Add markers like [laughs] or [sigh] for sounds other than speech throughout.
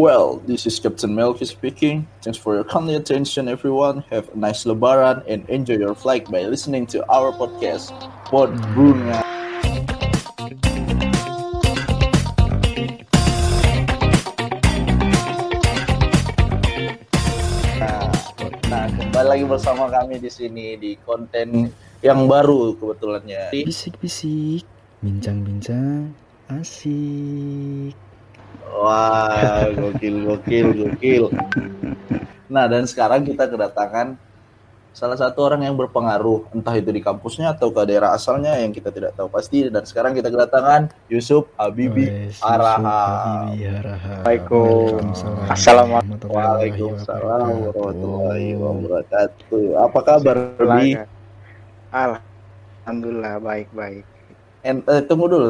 Well, this is Captain Melky speaking. Thanks for your kindly attention, everyone. Have a nice Lebaran and enjoy your flight by listening to our podcast, Pod Bunga. Nah, nah, kembali lagi bersama kami di sini di konten yang baru kebetulannya. Bisik-bisik, bincang-bincang, asik. Wah, gokil, gokil, gokil. Nah, dan sekarang kita kedatangan salah satu orang yang berpengaruh, entah itu di kampusnya atau ke daerah asalnya yang kita tidak tahu pasti. Dan sekarang kita kedatangan Yusuf Habibi Wes, Araha. Assalamualaikum. Waalaikumsalam. Assalamualaikum. Waalaikumsalam warahmatullahi wabarakatuh. Apa kabar, Bi? Alhamdulillah baik-baik. En- eh, tunggu dulu.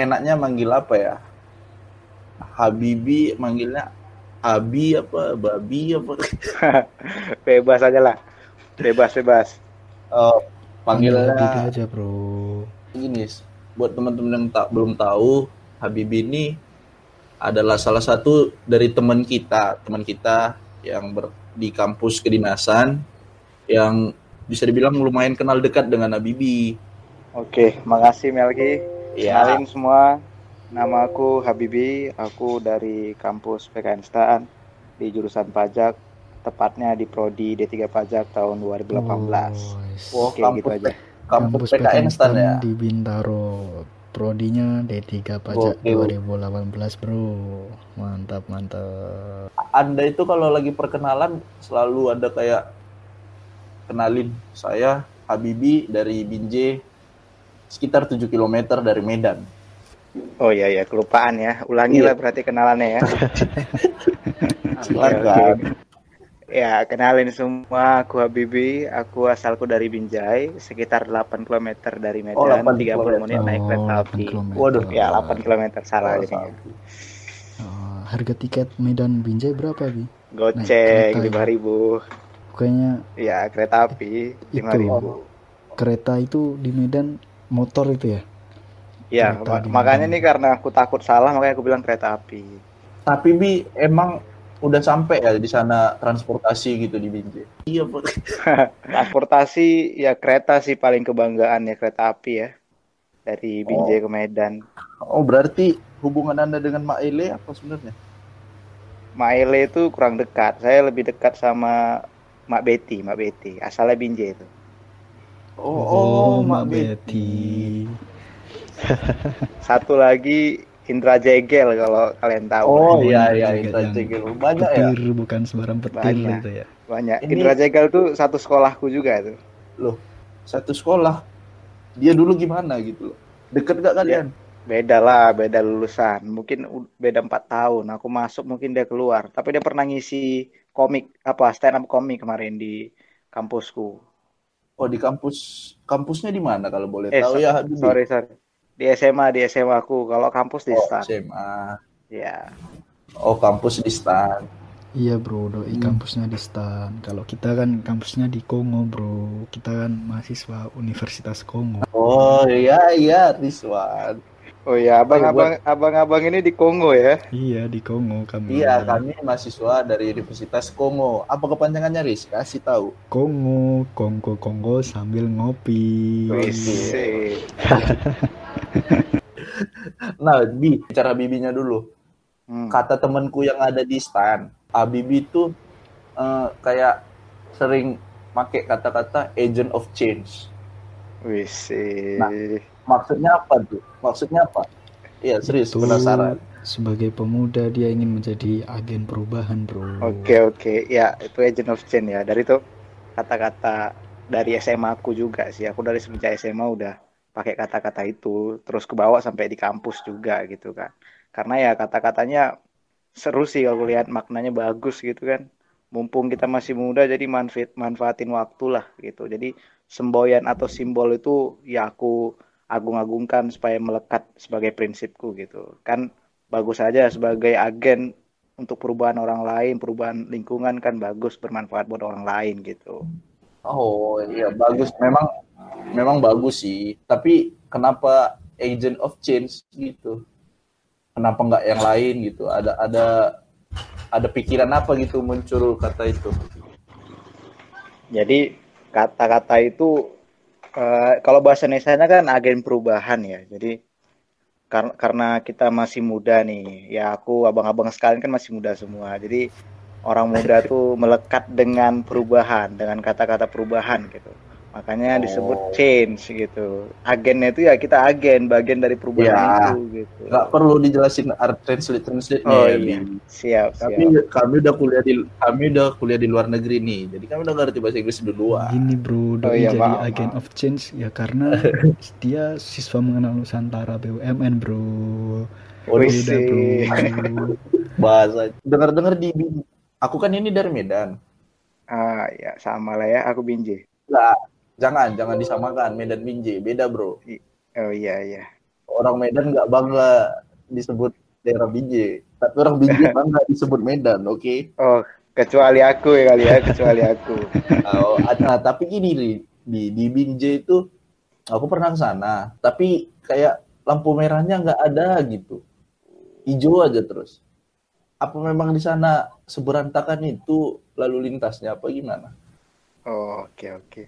Enaknya manggil apa ya? Habibi manggilnya Abi apa? Babi apa? [laughs] Bebas aja lah. Bebas bebas. Oh, Panggil panggilnya Habibi aja bro. gini buat teman-teman yang tak belum tahu Habibie ini adalah salah satu dari teman kita teman kita yang ber, di kampus kedinasan yang bisa dibilang lumayan kenal dekat dengan Habibie Oke, makasih Melki. ya Kenalin semua. Nama aku Habibi. Aku dari kampus PKN Staan di jurusan pajak. Tepatnya di prodi D3 Pajak tahun 2018. Wes. Wah, Oke, kampus gitu aja. kampus PKN stan ya di Bintaro. Prodinya D3 Pajak Gokil. 2018 bro. Mantap mantap. Anda itu kalau lagi perkenalan selalu ada kayak kenalin saya Habibie dari Binjai sekitar 7 km dari Medan Oh iya iya, kelupaan ya. Ulangi Iya. lah berarti kenalannya ya. [laughs] Oke. Ya, kenalin semua, aku Habibi, aku asalku dari Binjai, sekitar 8 km dari Medan, Oh, 8 30 menit naik Oh, kereta 8 api. kilometer. Waduh, Ya, 8 km salah Oh, jadinya. Oh, harga tiket Medan Binjai berapa bi? Goceng kereta ya? 5000. Kayaknya Ya, kereta api Itu. 5000. kereta itu di Medan motor itu ya? Ya, Kereta ma- di makanya nih karena aku takut salah makanya aku bilang kereta api. Tapi Bi emang udah sampai ya di sana transportasi gitu di Binjai. Iya, Pak. [laughs] Transportasi ya kereta sih paling kebanggaan ya kereta api ya. Dari Binjai ke Medan. Oh, berarti hubungan Anda dengan Mak Ele apa sebenarnya? Maele itu kurang dekat. Saya lebih dekat sama Mak Betty, Mak Betty. Asalnya Binjai itu. Oh, oh, Mak Betty. [laughs] Satu lagi Indra Jegel kalau kalian tahu. Oh, Oh, iya Indra iya Jegel Indra yang Jegel. Banyak ya. Petir bukan sembarang petir Banyak. itu ya. Banyak. Ini- Indra Jegel tuh satu sekolahku juga tuh. Satu sekolah. Dia dulu gimana gitu loh. Deket gak kalian? Beda lah, beda lulusan. Mungkin beda empat tahun. Aku masuk mungkin dia keluar. Tapi dia pernah ngisi komik apa stand up komik kemarin di kampusku. Oh, di kampus. Kampusnya di mana kalau boleh Eh, tahu so- ya, Habibie? Sorry sorry. Di SMA di SMA aku. Kalau kampus di Oh, stan. SMA. Ya. Oh, kampus di Stan. Iya bro, doi Hmm. kampusnya di Stan. Kalau kita kan kampusnya di Kongo bro. Kita kan mahasiswa Universitas Kongo. Oh, iya iya, Rizwan. Oh ya, abang-abang abang-abang ini di Kongo ya. Iya di Kongo kami. Iya, kami mahasiswa dari Universitas Kongo. Apa kepanjangannya, Riz? Kasih tahu. Kongo, Kongo, Kongo sambil ngopi. Wis. [laughs] [laughs] Nah, Bi, bicara bibinya dulu. Hmm. Kata temanku yang ada di stan, Abibi itu eh, kayak sering pakai kata-kata agent of change. Wis. Nah. Maksudnya apa tuh? Maksudnya apa? Iya, serius, Itu penasaran. sebagai pemuda dia ingin menjadi agen perubahan bro. Oke oke, ya itu agent of change ya. Dari itu kata-kata dari SMA aku juga sih. Aku dari semenjak SMA udah pakai kata-kata itu, terus ke bawah sampai di kampus juga gitu kan. Karena ya kata-katanya seru sih kalau lihat maknanya bagus gitu kan. Mumpung kita masih muda jadi manfaat manfaatin waktu lah gitu. Jadi semboyan atau simbol itu ya aku agung-agungkan supaya melekat sebagai prinsipku gitu. Kan bagus aja sebagai agen untuk perubahan orang lain, perubahan lingkungan kan bagus bermanfaat buat orang lain gitu. Oh iya bagus memang memang bagus sih tapi kenapa agent of change gitu kenapa nggak yang lain gitu ada ada ada pikiran apa gitu muncul kata itu? Jadi kata-kata itu uh, kalau bahasa Indonesia kan agen perubahan ya. Jadi kar karena kita masih muda nih, ya aku abang-abang sekalian kan masih muda semua. Jadi orang muda tuh melekat dengan perubahan, dengan kata-kata perubahan gitu. Makanya oh. disebut change gitu. Agennya itu ya kita agen, bagian dari perubahan ya, itu gitu. Gak perlu dijelasin art translate translate Oh iya, siap, kami, siap. Kami udah kuliah di kami udah kuliah di luar negeri nih. Jadi kami udah ngerti bahasa Inggris duluan. Gini bro, oh, iya, jadi maaf, agen maaf. of change ya karena [laughs] dia siswa mengenal Nusantara BUMN bro. Oh, udah bro. bahasa. Dengar-dengar di aku kan ini dari Medan. Ah ya sama lah ya, aku Binjai. Nah, Jangan, jangan disamakan Medan Binjai, beda bro. Oh iya iya. Orang Medan nggak bangga disebut daerah Binjai, tapi orang Binjai [laughs] bangga disebut Medan, oke? Okay? Oh, kecuali aku ya kali ya, kecuali aku. [laughs] oh, nah, tapi gini nih, di di Binjai itu aku pernah ke sana, tapi kayak lampu merahnya nggak ada gitu, hijau aja terus. Apa memang di sana seberantakan itu lalu lintasnya apa gimana? Oh, oke okay, oke. Okay.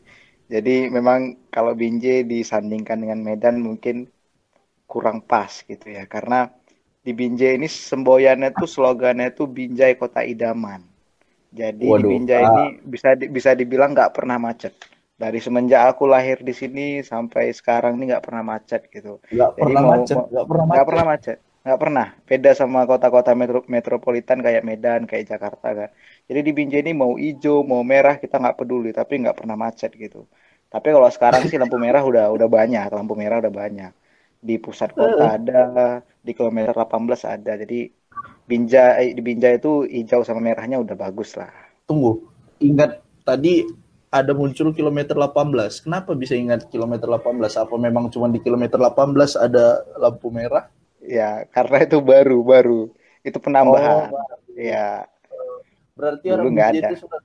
Jadi memang kalau Binjai disandingkan dengan Medan mungkin kurang pas gitu ya. Karena di Binjai ini semboyannya tuh slogannya tuh Binjai Kota Idaman. Jadi Waduh, di Binjai ah. ini bisa di, bisa dibilang nggak pernah macet. Dari semenjak aku lahir di sini sampai sekarang ini nggak pernah macet gitu. Nggak pernah macet. Nggak pernah macet. Gak pernah macet. Nggak pernah. Beda sama kota-kota metro, metropolitan kayak Medan, kayak Jakarta kan. Jadi di Binjai ini mau hijau, mau merah kita nggak peduli, tapi nggak pernah macet gitu. Tapi kalau sekarang sih lampu merah udah udah banyak, lampu merah udah banyak. Di pusat kota ada, di kilometer 18 ada. Jadi Binjai di Binjai itu hijau sama merahnya udah bagus lah. Tunggu, ingat tadi ada muncul kilometer 18. Kenapa bisa ingat kilometer 18? Apa memang cuma di kilometer 18 ada lampu merah? Ya, karena itu baru, baru. Itu penambahan. Oh, ya. Berarti orang Binjai itu sudah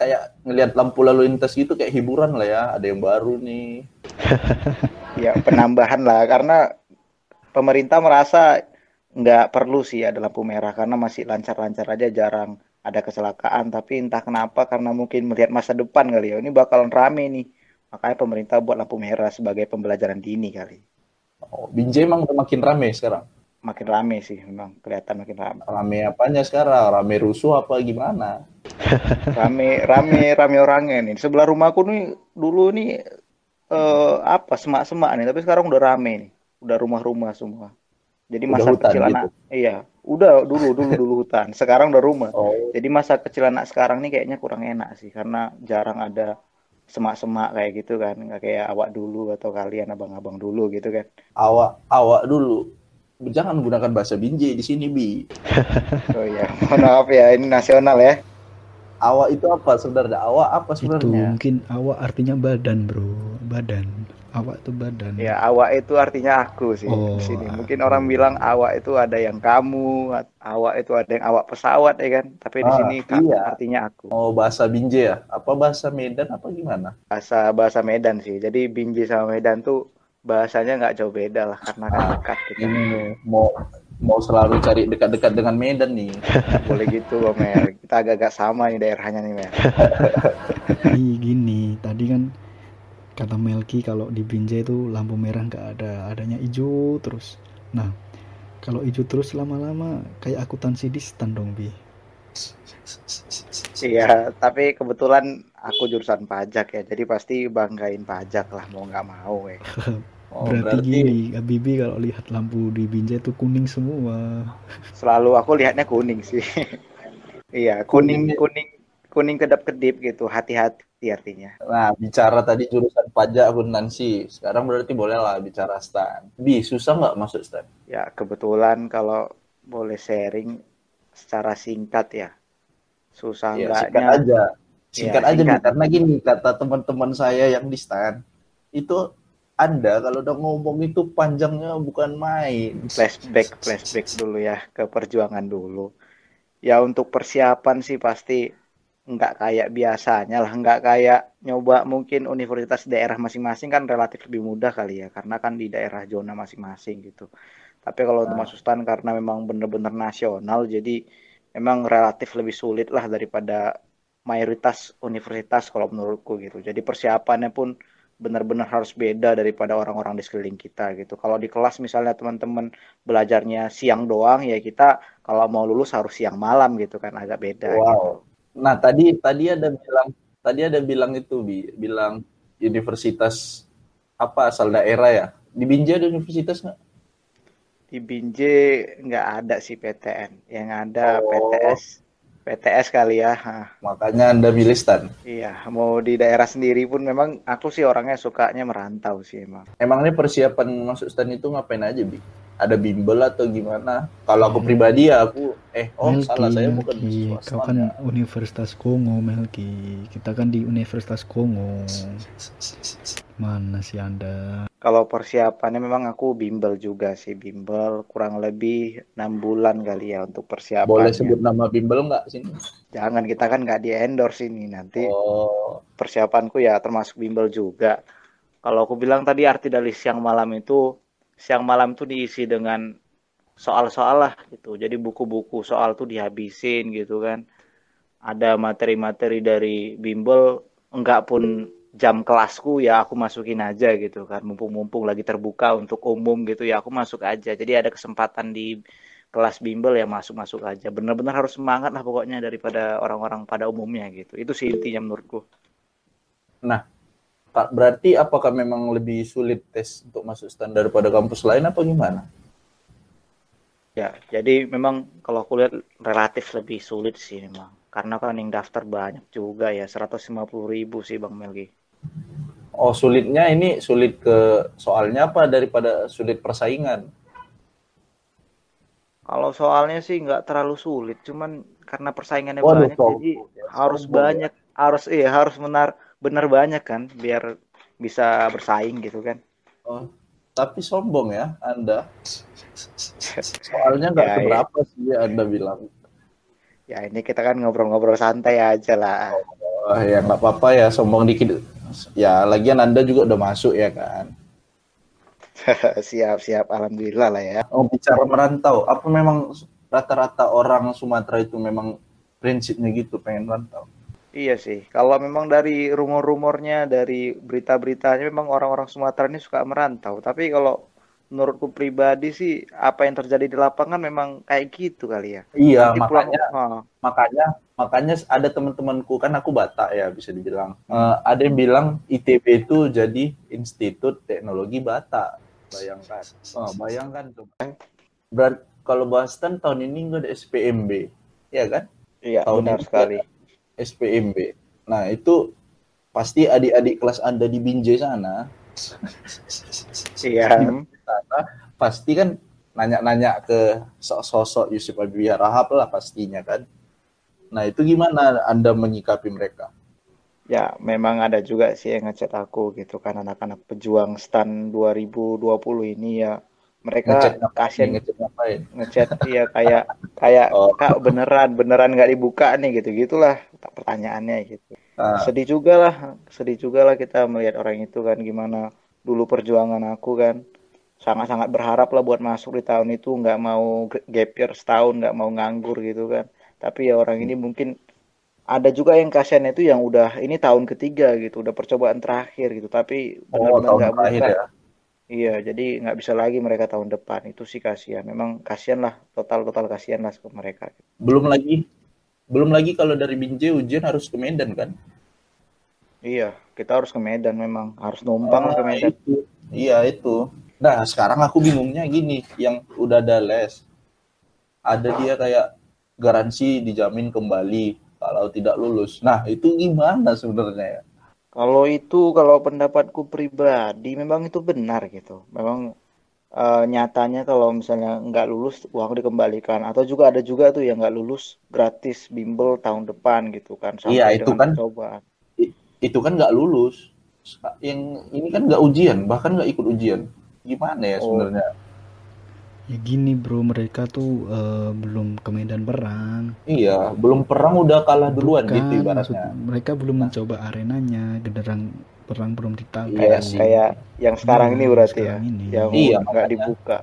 kayak ngelihat lampu lalu lintas gitu kayak hiburan lah ya. Ada yang baru nih. [laughs] Ya penambahan lah. Karena pemerintah merasa nggak perlu sih ada lampu merah karena masih lancar-lancar aja jarang ada kecelakaan. Tapi entah kenapa karena mungkin melihat masa depan kali ya. Ini bakalan rame nih. Makanya pemerintah buat lampu merah sebagai pembelajaran dini kali oh, Binjai emang makin rame sekarang makin rame sih memang kelihatan makin rame. Rame apanya sekarang? Rame rusuh apa gimana? [laughs] rame rame rame orangnya nih. Sebelah rumahku nih dulu nih eh, apa semak-semak nih, tapi sekarang udah rame nih. Udah rumah-rumah semua. Jadi masa udah kecil gitu. anak iya, udah dulu dulu dulu hutan. Sekarang udah rumah. Oh. Jadi masa kecil anak sekarang nih kayaknya kurang enak sih karena jarang ada semak-semak kayak gitu kan. Nggak kayak awak dulu atau kalian abang-abang dulu gitu kan. Awak awak dulu. Jangan gunakan bahasa binjai di sini bi. [laughs] Oh ya maaf ya ini nasional ya. Awak itu apa sebenarnya? Awak apa sebenarnya? itu mungkin awak artinya badan bro. Badan awak itu badan ya awak itu artinya aku sih oh, di sini mungkin aku. orang bilang awak itu ada yang kamu awak itu ada yang awak pesawat ya kan tapi ah, di sini iya. artinya aku oh bahasa binjai ya apa bahasa Medan apa gimana bahasa bahasa Medan sih jadi binjai sama Medan tuh bahasanya nggak jauh beda lah karena kan dekat gitu. Ini mau mau selalu cari dekat-dekat dengan Medan nih. [laughs] Boleh gitu, Mer. Kita agak-agak sama nih daerahnya nih, Mer. [laughs] [laughs] Gini, tadi kan kata Melki kalau di Binjai itu lampu merah nggak ada, adanya hijau terus. Nah, kalau hijau terus lama-lama kayak akuntansi di stand dong, Bi. Iya, tapi kebetulan aku jurusan pajak ya, jadi pasti banggain pajak lah mau nggak mau ya. [laughs] Oh, berarti, berarti gini, Bibi kalau lihat lampu di Binjai itu kuning semua. Selalu aku lihatnya kuning sih. [laughs] iya, kuning kuning kuning kedap-kedip gitu, hati-hati artinya. Nah, bicara tadi jurusan pajak akuntansi, sekarang berarti boleh lah bicara stan. Bi, susah nggak masuk stan? Ya, kebetulan kalau boleh sharing secara singkat ya. Susah ya, enggaknya. Singkat aja. Singkat ya, aja singkat. nih, karena gini kata teman-teman saya yang di stan, itu anda kalau udah ngomong itu panjangnya bukan main. Flashback, flashback dulu ya ke perjuangan dulu. Ya untuk persiapan sih pasti nggak kayak biasanya lah, nggak kayak nyoba mungkin universitas daerah masing-masing kan relatif lebih mudah kali ya, karena kan di daerah zona masing-masing gitu. Tapi kalau untuk nah. masuk stan karena memang bener-bener nasional, jadi memang relatif lebih sulit lah daripada mayoritas universitas kalau menurutku gitu. Jadi persiapannya pun benar-benar harus beda daripada orang-orang di sekeliling kita gitu. Kalau di kelas misalnya teman-teman belajarnya siang doang ya kita kalau mau lulus harus siang malam gitu kan agak beda. Wow. Gitu. Nah tadi tadi ada bilang tadi ada bilang itu bi bilang universitas apa asal daerah ya di Binjai ada universitas nggak? Di Binjai nggak ada sih PTN, yang ada oh. PTS PTS kali ya. Makanya Anda milih stan. Iya, mau di daerah sendiri pun memang aku sih orangnya sukanya merantau sih emang. Emangnya persiapan masuk stan itu ngapain aja, Bi? Ada bimbel atau gimana? Kalau aku pribadi ya aku eh oh Melki, salah saya bukan Melki. Kau kan Universitas Kongo, Melki. Kita kan di Universitas Kongo. Mana sih Anda? Kalau persiapannya memang aku bimbel juga sih bimbel kurang lebih enam bulan kali ya untuk persiapan. Boleh sebut nama bimbel nggak sini? Jangan kita kan nggak di endorse ini nanti. Oh. Persiapanku ya termasuk bimbel juga. Kalau aku bilang tadi arti dari siang malam itu siang malam itu diisi dengan soal-soal lah gitu. Jadi buku-buku soal tuh dihabisin gitu kan. Ada materi-materi dari bimbel enggak pun jam kelasku ya aku masukin aja gitu kan. Mumpung-mumpung lagi terbuka untuk umum gitu ya aku masuk aja. Jadi ada kesempatan di kelas bimbel ya masuk-masuk aja. Bener-bener harus semangat lah pokoknya daripada orang-orang pada umumnya gitu. Itu sih intinya menurutku. Nah berarti apakah memang lebih sulit tes untuk masuk standar pada kampus lain apa gimana ya jadi memang kalau aku lihat relatif lebih sulit sih memang karena kan yang daftar banyak juga ya 150 ribu sih Bang Melgi Oh sulitnya ini sulit ke soalnya apa daripada sulit persaingan? Kalau soalnya sih nggak terlalu sulit, cuman karena persaingannya Waduh, banyak jadi ya, harus banyak, ya. harus iya harus benar benar banyak kan biar bisa bersaing gitu kan. Oh, tapi sombong ya Anda. [laughs] Soalnya nggak ya, seberapa ya. sih Anda bilang. Ya ini kita kan ngobrol-ngobrol santai aja lah. Oh, ya nggak apa-apa ya sombong dikit ya lagian anda juga udah masuk ya kan [laughs] siap siap alhamdulillah lah ya oh bicara merantau apa memang rata-rata orang Sumatera itu memang prinsipnya gitu pengen rantau Iya sih, kalau memang dari rumor-rumornya, dari berita-beritanya memang orang-orang Sumatera ini suka merantau. Tapi kalau menurutku pribadi sih, apa yang terjadi di lapangan memang kayak gitu kali ya. Iya, Nanti makanya, pulang, makanya makanya ada teman-temanku kan aku Batak ya bisa dibilang. Uh, ada yang bilang ITB itu jadi Institut Teknologi Batak. Bayangkan. Oh, bayangkan tuh. Berat kalau Boston tahun ini nggak ada SPMB ya kan? Iya tahun benar sekali SPMB nah itu pasti adik-adik kelas anda di Binjai sana iya. [laughs] pasti kan nanya-nanya ke sosok Yusuf Abi Rahab lah pastinya kan. Nah, itu gimana Anda menyikapi mereka? Ya, memang ada juga sih yang ngechat aku gitu kan anak-anak pejuang stan 2020 ini ya mereka kasihan ngechat ngapain? Ngechat iya kayak kayak [laughs] oh. kak beneran beneran nggak dibuka nih gitu gitulah pertanyaannya gitu. Ah. Sedih juga lah, sedih juga lah kita melihat orang itu kan gimana dulu perjuangan aku kan sangat-sangat berharap lah buat masuk di tahun itu nggak mau gap year setahun nggak mau nganggur gitu kan tapi ya orang ini mungkin ada juga yang kasihan itu yang udah ini tahun ketiga gitu udah percobaan terakhir gitu tapi oh, benar-benar nggak buka ya? Iya jadi nggak bisa lagi mereka tahun depan. Itu sih kasihan. Memang kasihan lah total total kasihan lah ke mereka. Belum lagi belum lagi kalau dari Binjai ujian harus ke Medan kan? Iya kita harus ke Medan memang. Harus numpang oh, ke Medan. itu. iya itu. Nah sekarang aku bingungnya gini yang udah ada les ada dia kayak garansi dijamin kembali kalau tidak lulus. Nah, itu gimana sebenarnya ya? Kalau itu kalau pendapatku pribadi memang itu benar gitu. Memang uh, nyatanya kalau misalnya nggak lulus uang dikembalikan. Atau juga ada juga tuh yang nggak lulus gratis bimbel tahun depan gitu kan iya itu kan coba itu kan nggak lulus. Yang ini kan nggak ujian bahkan nggak ikut ujian. Gimana ya oh. Ya gini bro, mereka tuh uh, belum ke medan perang. Iya, belum perang udah kalah duluan Bukan, gitu ibaratnya. mereka belum mencoba arenanya, genderang perang belum ditahu. Iya, kayak yang sekarang nah, ini berarti ya, ini. yang iya, nggak dibuka.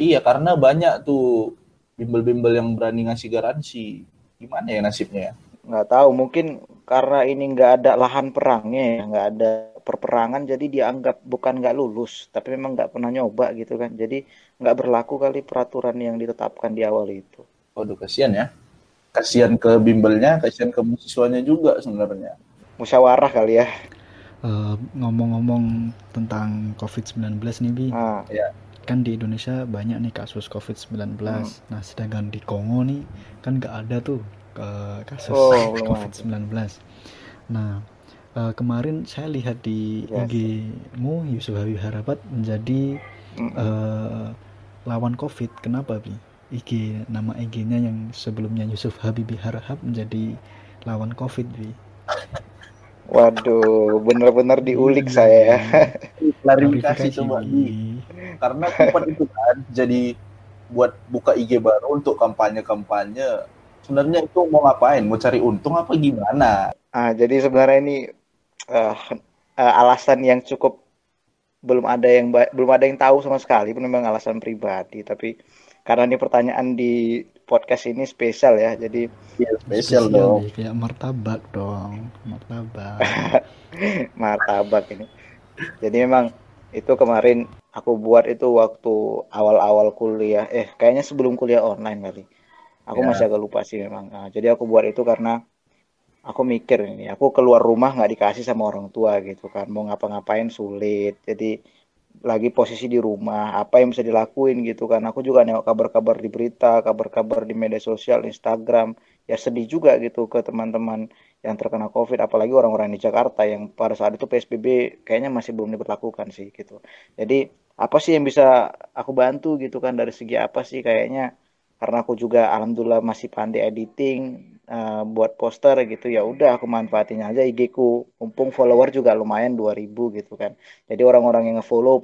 Iya, karena banyak tuh bimbel-bimbel yang berani ngasih garansi. Gimana ya nasibnya? Nggak tahu, mungkin karena ini nggak ada lahan perangnya ya, nggak ada perperangan, jadi dianggap bukan nggak lulus, tapi memang nggak pernah nyoba gitu kan. Jadi nggak berlaku kali peraturan yang ditetapkan di awal itu. Waduh, kasihan ya. Kasihan ke bimbelnya, kasihan ke mahasiswanya juga sebenarnya. Musyawarah kali ya. Eh, ngomong-ngomong tentang COVID-19 nih Bi, Ah, Ya. kan di Indonesia banyak nih kasus COVID-19. Hmm. Nah, sedangkan di Kongo nih kan nggak ada tuh eh, kasus Oh, belum COVID-19. Nah, eh, kemarin saya lihat di Yes. IG-mu Yusuf Habib Harapat menjadi mm, eh, lawan COVID. Kenapa, Bi? IG nama IG-nya yang sebelumnya Yusuf Habibie Harahap menjadi lawan COVID, Bi. Waduh, bener-bener diulik saya ya. Klarifikasi coba Bi. Bi. Karena Kupat itu kan jadi buat buka IG baru untuk kampanye-kampanye. Sebenarnya itu mau ngapain? Mau cari untung apa gimana? Ah, jadi sebenarnya ini eh, eh, alasan yang cukup belum ada yang belum ada yang tahu sama sekali, pun memang alasan pribadi. Tapi karena ini pertanyaan di podcast ini spesial ya, jadi Ya, spesial dong. Bi. kayak martabak dong, martabak. [laughs] martabak ini. Jadi memang itu kemarin aku buat itu waktu awal-awal kuliah, eh kayaknya sebelum kuliah online kali. Aku Ya. masih agak lupa sih memang. Nah, jadi aku buat itu karena aku mikir ini, aku keluar rumah nggak dikasih sama orang tua gitu kan, mau ngapa-ngapain sulit. Jadi lagi posisi di rumah, apa yang bisa dilakuin gitu kan. Aku juga nengok kabar-kabar di berita, kabar-kabar di media sosial, Instagram. Ya sedih juga gitu ke teman-teman yang terkena COVID, apalagi orang-orang di Jakarta yang pada saat itu PSBB kayaknya masih belum diberlakukan sih gitu. Jadi apa sih yang bisa aku bantu gitu kan dari segi apa sih kayaknya karena aku juga alhamdulillah masih pandai editing eh, buat poster gitu ya udah aku manfaatin aja IG ku mumpung follower juga lumayan 2000 gitu kan. Jadi orang-orang yang ngefollow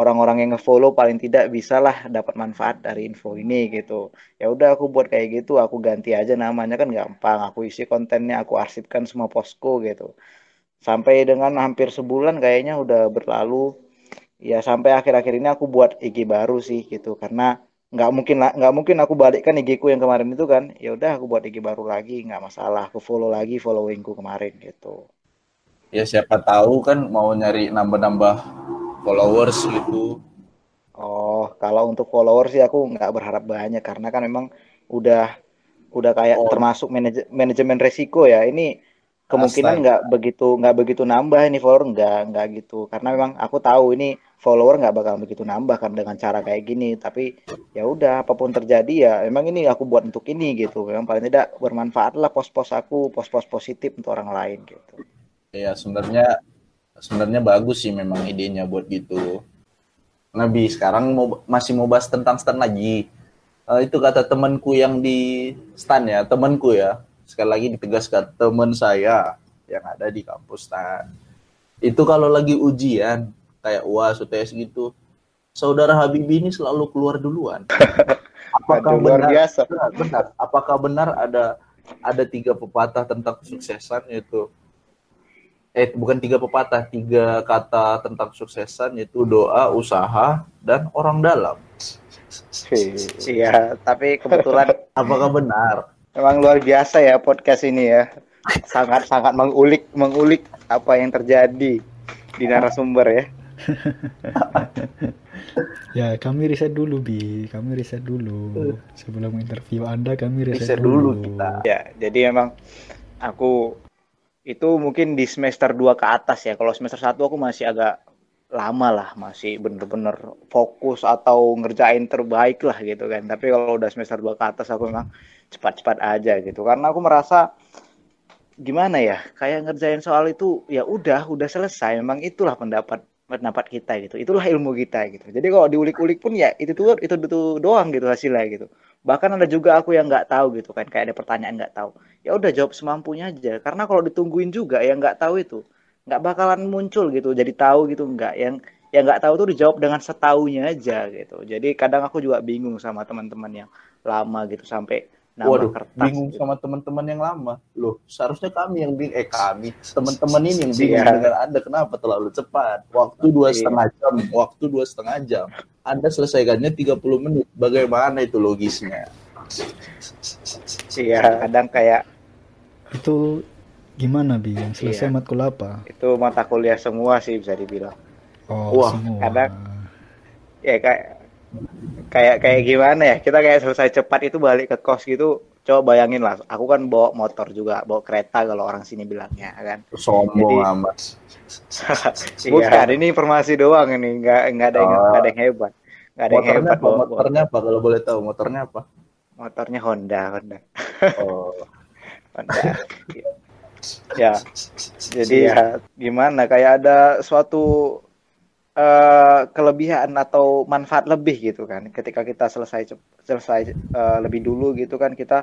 orang-orang yang ngefollow paling tidak bisalah dapat manfaat dari info ini gitu. Ya udah aku buat kayak gitu, aku ganti aja namanya kan gampang. Aku isi kontennya, aku arsipkan semua postku gitu. Sampai dengan hampir sebulan kayaknya udah berlalu. Ya sampai akhir-akhir ini aku buat IG baru sih gitu karena nggak mungkin nggak mungkin aku balikkan IG ku yang kemarin itu kan. Ya udah aku buat IG baru lagi nggak masalah. Aku follow lagi followingku kemarin gitu. Ya siapa tahu kan mau nyari nambah-nambah followers gitu. Oh, kalau untuk follower sih aku nggak berharap banyak karena kan memang udah udah kayak Oh. termasuk manaj- manajemen resiko ya. Ini kemungkinan nggak begitu nggak begitu nambah ini follower nggak nggak gitu karena memang aku tahu ini follower nggak bakal begitu nambah kan dengan cara kayak gini. Tapi ya udah apa pun terjadi ya memang ini aku buat untuk ini gitu. Memang paling tidak bermanfaat lah pos-pos aku pos-pos positif untuk orang lain gitu. Ya sebenarnya sebenarnya bagus sih memang idenya buat gitu. Nabi sekarang mau masih mau bahas tentang stan lagi. Eh, itu kata temanku yang di stan ya, temanku ya. Sekali lagi ditegaskan teman saya yang ada di kampus stan. Itu kalau lagi ujian kayak UAS, UTS gitu, saudara Habibie ini selalu keluar duluan. [laughs] Apakah Aduh, luar benar? biasa. Benar, benar. Apakah benar ada ada tiga pepatah tentang kesuksesan yaitu eh bukan tiga pepatah, tiga kata tentang kesuksesan yaitu doa, usaha, dan orang dalam. Iya, tapi kebetulan [laughs] Apakah benar? Memang luar biasa ya podcast ini ya. Sangat-sangat mengulik mengulik apa yang terjadi di [laughs] narasumber ya. [laughs] Ya, kami riset dulu, Bi. Kami riset dulu. Sebelum interview Anda, kami riset, Riset dulu kita. Ya, jadi memang aku itu mungkin di semester 2 ke atas ya. Kalau semester 1 aku masih agak lama lah, masih bener-bener fokus atau ngerjain terbaik lah gitu kan. Tapi kalau udah semester 2 ke atas aku memang cepat-cepat aja gitu. Karena aku merasa gimana ya, kayak ngerjain soal itu ya udah, udah selesai. Memang itulah pendapat pendapat kita gitu. Itulah ilmu kita gitu. Jadi kalau diulik-ulik pun ya itu tuh itu, itu doang gitu hasilnya gitu. Bahkan ada juga aku yang nggak tahu gitu kan, kayak ada pertanyaan nggak tahu. Ya udah jawab semampunya aja. Karena kalau ditungguin juga yang nggak tahu itu nggak bakalan muncul gitu. Jadi tahu gitu nggak. Yang yang nggak tahu tuh dijawab dengan setaunya aja gitu. Jadi kadang aku juga bingung sama teman-teman yang lama gitu sampai nambah Waduh, kertas. bingung gitu. sama teman-teman yang lama. Loh, seharusnya kami yang bingung. Eh, kami. [laughs] Teman-teman ini yang bingung Iya. dengan Anda. Kenapa terlalu cepat? Waktu dua Iya. setengah jam. Waktu dua setengah jam. Anda selesaikannya 30 menit. Bagaimana itu logisnya? iya kadang kayak Itu gimana bi? Yang selesai Iya. matkul apa? itu mata kuliah semua sih bisa dibilang Oh, Wah, semua. kadang- ya kayak kayak kayak gimana ya kita kayak selesai cepat itu balik ke kos gitu coba bayangin lah aku kan bawa motor juga bawa kereta kalau orang sini bilangnya kan Sombong Jadi- amat. [laughs] Bukan, ini informasi doang ini, nggak nggak ada yang Oh. nggak ada yang hebat, nggak ada yang Motornya hebat apa? bawa, bawa- Motornya apa? Kalau boleh tahu, motornya apa? motornya Honda, Honda, Oh, [laughs] Honda. ya, [laughs] jadi ya gimana? Kayak ada suatu eh, kelebihan atau manfaat lebih gitu kan, ketika kita selesai selesai eh, lebih dulu gitu kan kita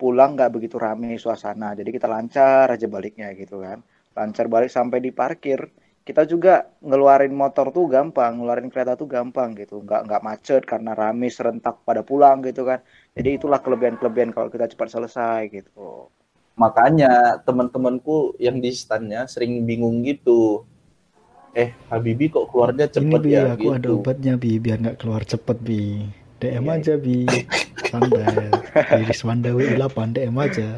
pulang nggak begitu rame suasana, jadi kita lancar aja baliknya gitu kan, lancar balik sampai di parkir. kita juga ngeluarin motor tuh gampang, ngeluarin kereta tuh gampang gitu, nggak nggak macet karena rame serentak pada pulang gitu kan. Jadi itulah kelebihan-kelebihan kalau kita cepat selesai gitu. makanya teman-temanku yang di standnya sering bingung gitu. Eh, Habibi kok keluarnya Ini cepet bi, ya aku gitu. ada obatnya bi, biar nggak keluar cepet bi. DM Iya, aja bi, santai. Di Swandawi 8 DM aja.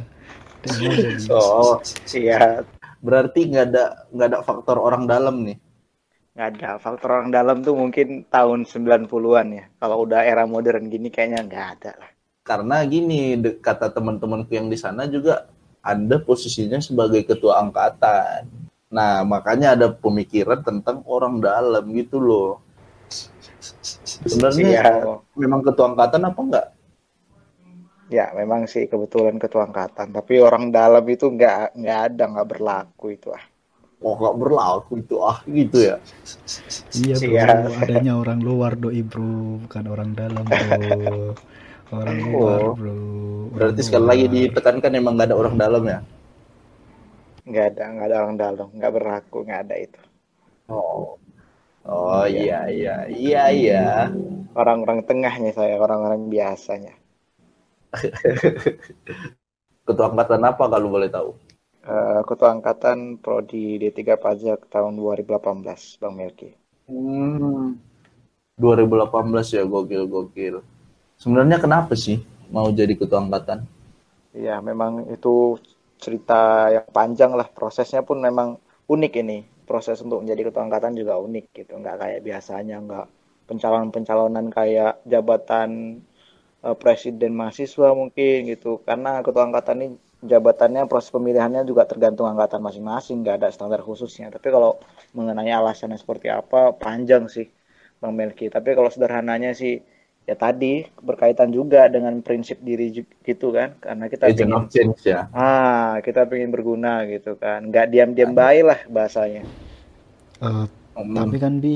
DM aja bi. Oh, Iya, berarti nggak ada nggak ada faktor orang dalam nih. nggak ada faktor orang dalam tuh mungkin tahun 90-an ya. Kalau udah era modern gini kayaknya nggak ada lah. Karena gini, kata teman-temanku yang di sana juga Anda posisinya sebagai ketua angkatan. Nah, makanya ada pemikiran tentang orang dalam gitu loh. Sebenarnya Iya, memang ketua angkatan apa enggak? ya memang sih kebetulan ketua angkatan. Tapi orang dalam itu nggak nggak ada nggak berlaku itu ah. Oh, nggak berlaku itu ah gitu ya. Iya bro, Iya. adanya orang luar doi bro, bukan orang dalam bro. Orang luar Oh. bro. Berarti Orang sekali lagi luar. ditekankan emang nggak ada orang dalam ya. Nggak ada nggak ada orang dalam, nggak berlaku, nggak ada itu. Oh. Oh iya iya iya iya. Orang-orang tengahnya saya, orang-orang biasanya. [laughs] Ketua angkatan apa kalau boleh tahu? Eh, ketua angkatan prodi D3 pajak tahun 2018, Bang Melki. Hmm. 2018 ya gokil gokil. Sebenarnya kenapa sih mau jadi ketua angkatan? Iya, memang itu cerita yang panjang lah. Prosesnya pun memang unik ini. Proses untuk menjadi ketua angkatan juga unik gitu. Nggak kayak biasanya, nggak pencalonan-pencalonan kayak jabatan eh, presiden mahasiswa mungkin gitu. Karena ketua angkatan ini jabatannya proses pemilihannya juga tergantung angkatan masing-masing, nggak ada standar khususnya. Tapi kalau mengenai alasannya seperti apa, panjang sih Bang Melki. Tapi kalau sederhananya sih ya tadi berkaitan juga dengan prinsip diri gitu kan. Karena kita Agent pengen of change ya. Ah, kita pengen berguna gitu kan. Nggak diam-diam baik lah bahasanya. Eh, Hmm. tapi kan bi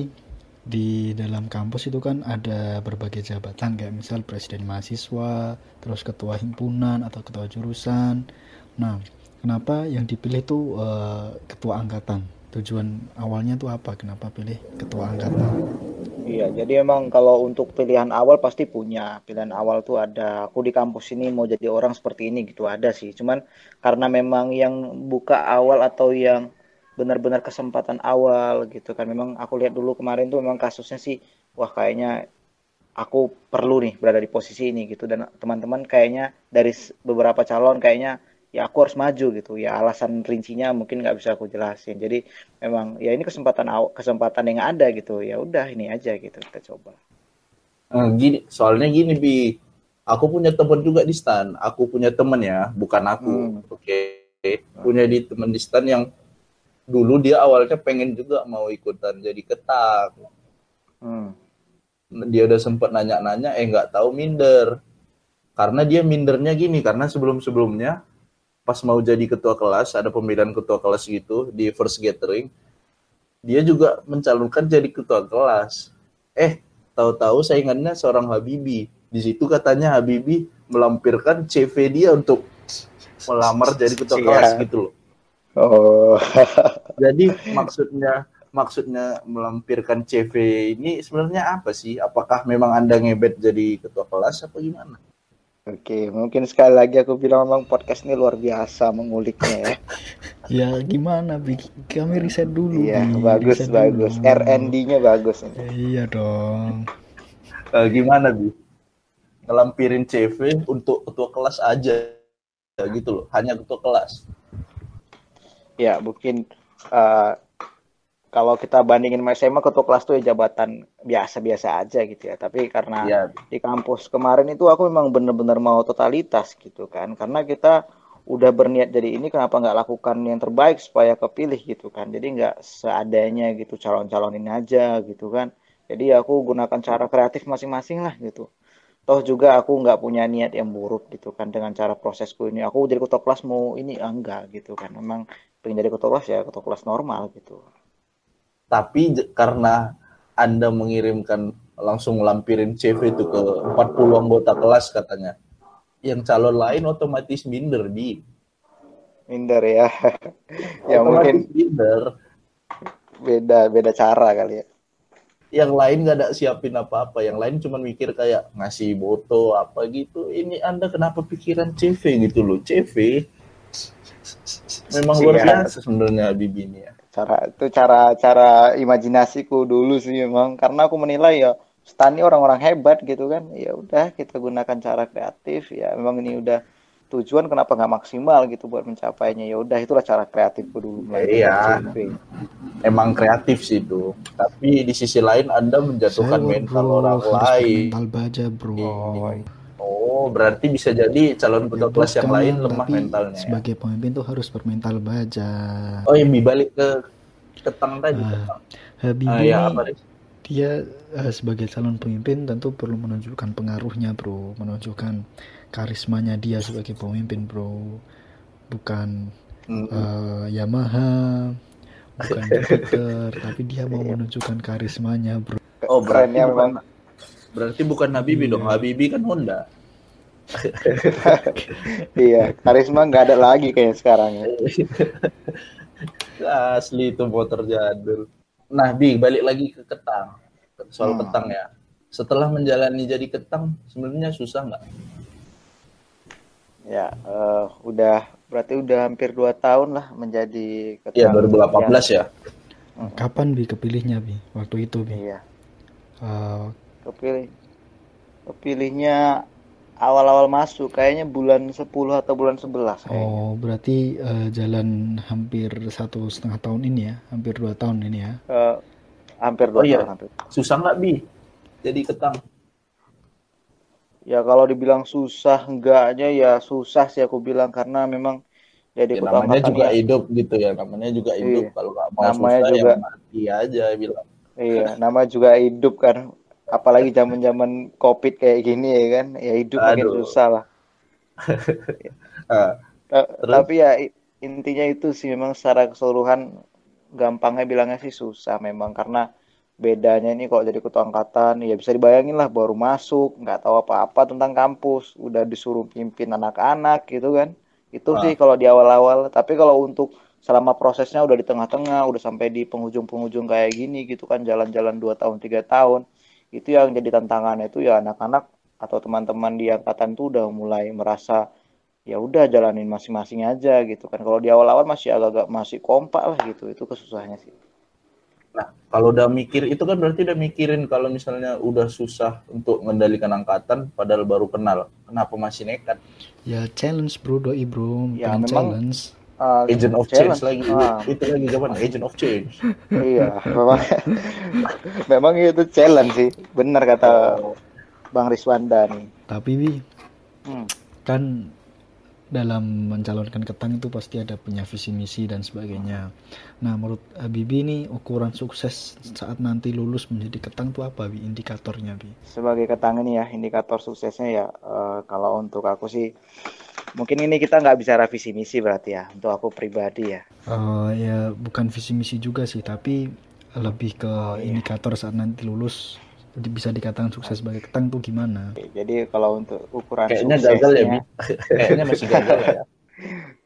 di dalam kampus itu kan ada berbagai jabatan kayak misal presiden mahasiswa, terus ketua himpunan atau ketua jurusan. Nah, kenapa yang dipilih tuh eh, ketua angkatan? Tujuan awalnya tuh apa? Kenapa pilih ketua angkatan? Iya, jadi emang kalau untuk pilihan awal pasti punya. Pilihan awal tuh ada. Aku di kampus ini mau jadi orang seperti ini gitu ada sih. Cuman karena memang yang buka awal atau yang benar-benar kesempatan awal gitu kan. Memang aku lihat dulu kemarin tuh memang kasusnya sih, wah kayaknya aku perlu nih berada di posisi ini gitu. Dan teman-teman kayaknya dari beberapa calon kayaknya ya aku harus maju gitu. Ya alasan rincinya mungkin nggak bisa aku jelasin. Jadi memang ya ini kesempatan kesempatan yang ada gitu. Ya udah ini aja gitu kita coba. Eh, gini, soalnya gini bi, aku punya teman juga di stan. Aku punya teman ya, bukan aku. Hmm. Oke, punya di teman di stan yang dulu dia awalnya pengen juga mau ikutan jadi ketak. Hmm. Dia udah sempet nanya-nanya, eh nggak tahu minder. Karena dia mindernya gini, karena sebelum-sebelumnya pas mau jadi ketua kelas, ada pemilihan ketua kelas gitu di first gathering, dia juga mencalonkan jadi ketua kelas. Eh, tahu-tahu saingannya seorang Habibi. Di situ katanya Habibi melampirkan CV dia untuk melamar jadi ketua Iya. kelas gitu loh. Oh, [laughs] Jadi maksudnya maksudnya melampirkan CV ini sebenarnya apa sih? Apakah memang Anda ngebet jadi ketua kelas apa gimana? Oke. Mungkin sekali lagi aku bilang memang podcast ini luar biasa menguliknya ya. [laughs] Ya gimana bi? Kami riset dulu. Iya, Bi. bagus Riset bagus. R&D-nya bagus ini. Iya dong. Eh, gimana, Bi? ngelampirin CV untuk ketua kelas aja gitu loh, hanya ketua kelas. Ya, mungkin uh, kalau kita bandingin sama SMA ketua kelas tuh ya jabatan biasa-biasa aja gitu ya. Tapi karena ya. di kampus kemarin itu aku memang benar-benar mau totalitas gitu kan. Karena kita udah berniat jadi ini kenapa nggak lakukan yang terbaik supaya kepilih gitu kan. Jadi nggak seadanya gitu calon-calon ini aja gitu kan. Jadi aku gunakan cara kreatif masing-masing lah gitu. Toh juga aku nggak punya niat yang buruk gitu kan dengan cara prosesku ini. Aku jadi ketua kelas mau ini enggak gitu kan. Memang pengen jadi ketua kelas ya ketua kelas normal gitu tapi karena Anda mengirimkan langsung lampirin CV itu ke 40 anggota kelas katanya. Yang calon lain otomatis minder di. Minder ya. [laughs] ya mungkin minder. Beda beda cara kali ya. Yang lain nggak ada siapin apa-apa, yang lain cuma mikir kayak ngasih foto apa gitu. Ini Anda kenapa pikiran CV gitu loh? CV memang luar biasa sebenarnya Bibi ini ya cara itu cara cara imajinasiku dulu sih memang karena aku menilai ya Stani orang-orang hebat gitu kan. Ya udah kita gunakan cara kreatif. Ya memang ini udah tujuan kenapa nggak maksimal gitu buat mencapainya. Ya udah itulah cara kreatifku dulu iya. emang kreatif sih itu tapi di sisi lain anda menjatuhkan Saya mental bro, orang lain. mental baja bro. Oh, oh berarti bisa jadi calon petugas kelas yang lain lemah mentalnya ya? sebagai pemimpin tuh harus bermental baja oh yang balik ke ketang tadi uh, Habibie uh, ya, apa dia uh, sebagai calon pemimpin tentu perlu menunjukkan pengaruhnya bro. Menunjukkan karismanya dia sebagai pemimpin bro. Bukan mm -hmm. uh, Yamaha bukan [laughs] Jupiter tapi dia mau menunjukkan karismanya bro. Oh berarti ya memang berarti bukan Habibie iya. dong Habibie kan Honda [laughs] iya karisma nggak ada lagi kayak sekarang ya [laughs] Asli itu motor jadul. Nah, Bi, balik lagi ke ketang. Soal hmm. ketang ya. Setelah menjalani jadi ketang, sebenarnya susah nggak? Ya, uh, udah berarti udah hampir dua tahun lah menjadi ketang. Iya, 2018 ya. Hmm. Kapan Bi kepilihnya Bi? Waktu itu Bi? Iya. Uh, Kepilih. Kepilihnya awal-awal masuk kayaknya bulan 10 atau bulan 11 kayaknya. Oh, berarti uh, jalan hampir satu setengah tahun ini ya, hampir dua tahun ini ya? Uh, hampir dua oh, iya. tahun. Hampir. Susah nggak bi? Jadi ketang? Ya kalau dibilang susah enggaknya ya susah sih aku bilang karena memang jadi ya, namanya juga ya. hidup gitu ya, namanya juga iya. hidup. Iya. Kalau nggak mau namanya susah ya juga, ya mati aja bilang. Iya, nama juga hidup kan apalagi zaman zaman covid kayak gini ya kan? Ya hidup Aduh. makin susah lah. [laughs] Uh, tapi ya intinya itu sih memang secara keseluruhan gampangnya bilangnya sih susah memang. Karena bedanya ini kalau jadi ketua angkatan ya bisa dibayangin lah baru masuk nggak tahu apa-apa tentang kampus. Udah disuruh pimpin anak-anak gitu kan. Itu uh. sih kalau di awal-awal. Tapi kalau untuk selama prosesnya udah di tengah-tengah udah sampai di penghujung-penghujung kayak gini gitu kan jalan-jalan dua tahun tiga tahun itu yang jadi tantangan itu ya anak-anak atau teman-teman di angkatan tuh udah mulai merasa ya udah jalanin masing-masing aja gitu kan. Kalau di awal-awal masih agak-agak masih kompak lah gitu. Itu kesusahannya sih. Nah kalau udah mikir itu kan berarti udah mikirin kalau misalnya udah susah untuk mengendalikan angkatan padahal baru kenal. Kenapa masih nekat? Ya challenge bro doi bro. Ya, memang, challenge uh, agent of challenge. change lagi uh. itu lagi zaman agent of change iya memang [laughs] memang itu challenge sih benar kata oh. bang Riswanda nih tapi bi hmm. kan dalam mencalonkan ketang itu pasti ada punya visi misi dan sebagainya. Nah, menurut Bibi ini ukuran sukses saat nanti lulus menjadi ketang itu apa bi indikatornya bi? Sebagai ketang ini ya indikator suksesnya ya uh, kalau untuk aku sih mungkin ini kita nggak bisa revisi misi berarti ya untuk aku pribadi ya. Uh, ya bukan visi misi juga sih tapi lebih ke oh, iya. indikator saat nanti lulus bisa dikatakan sukses sebagai ketang tuh gimana? Jadi kalau untuk ukuran kayaknya gagal ya kayaknya masih gagal ya. [laughs]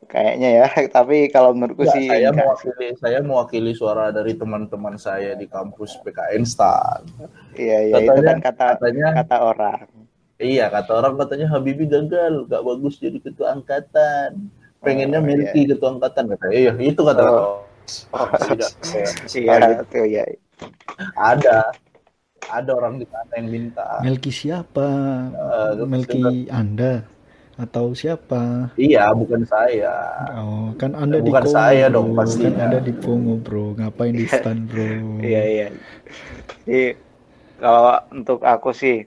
Kayaknya ya tapi kalau menurutku ya, sih saya mewakili saya mewakili suara dari teman-teman saya di kampus PKN Stan iya iya katanya, itu kan kata katanya, kata orang Iya, kata orang katanya Habibie gagal, gak bagus jadi ketua angkatan. Pengennya oh, Melki iya. ketua angkatan kata. Iya, itu kata oh. Oh, iya, iya. iya. Ada. ada orang di sana yang minta Melki siapa Eh, Melki Anda atau siapa iya bukan saya oh kan Anda di Bukan Kongo saya dong, pastinya. kan Anda di Kongo bro ngapain di [laughs] stan bro Iya iya. Jadi kalau untuk aku sih,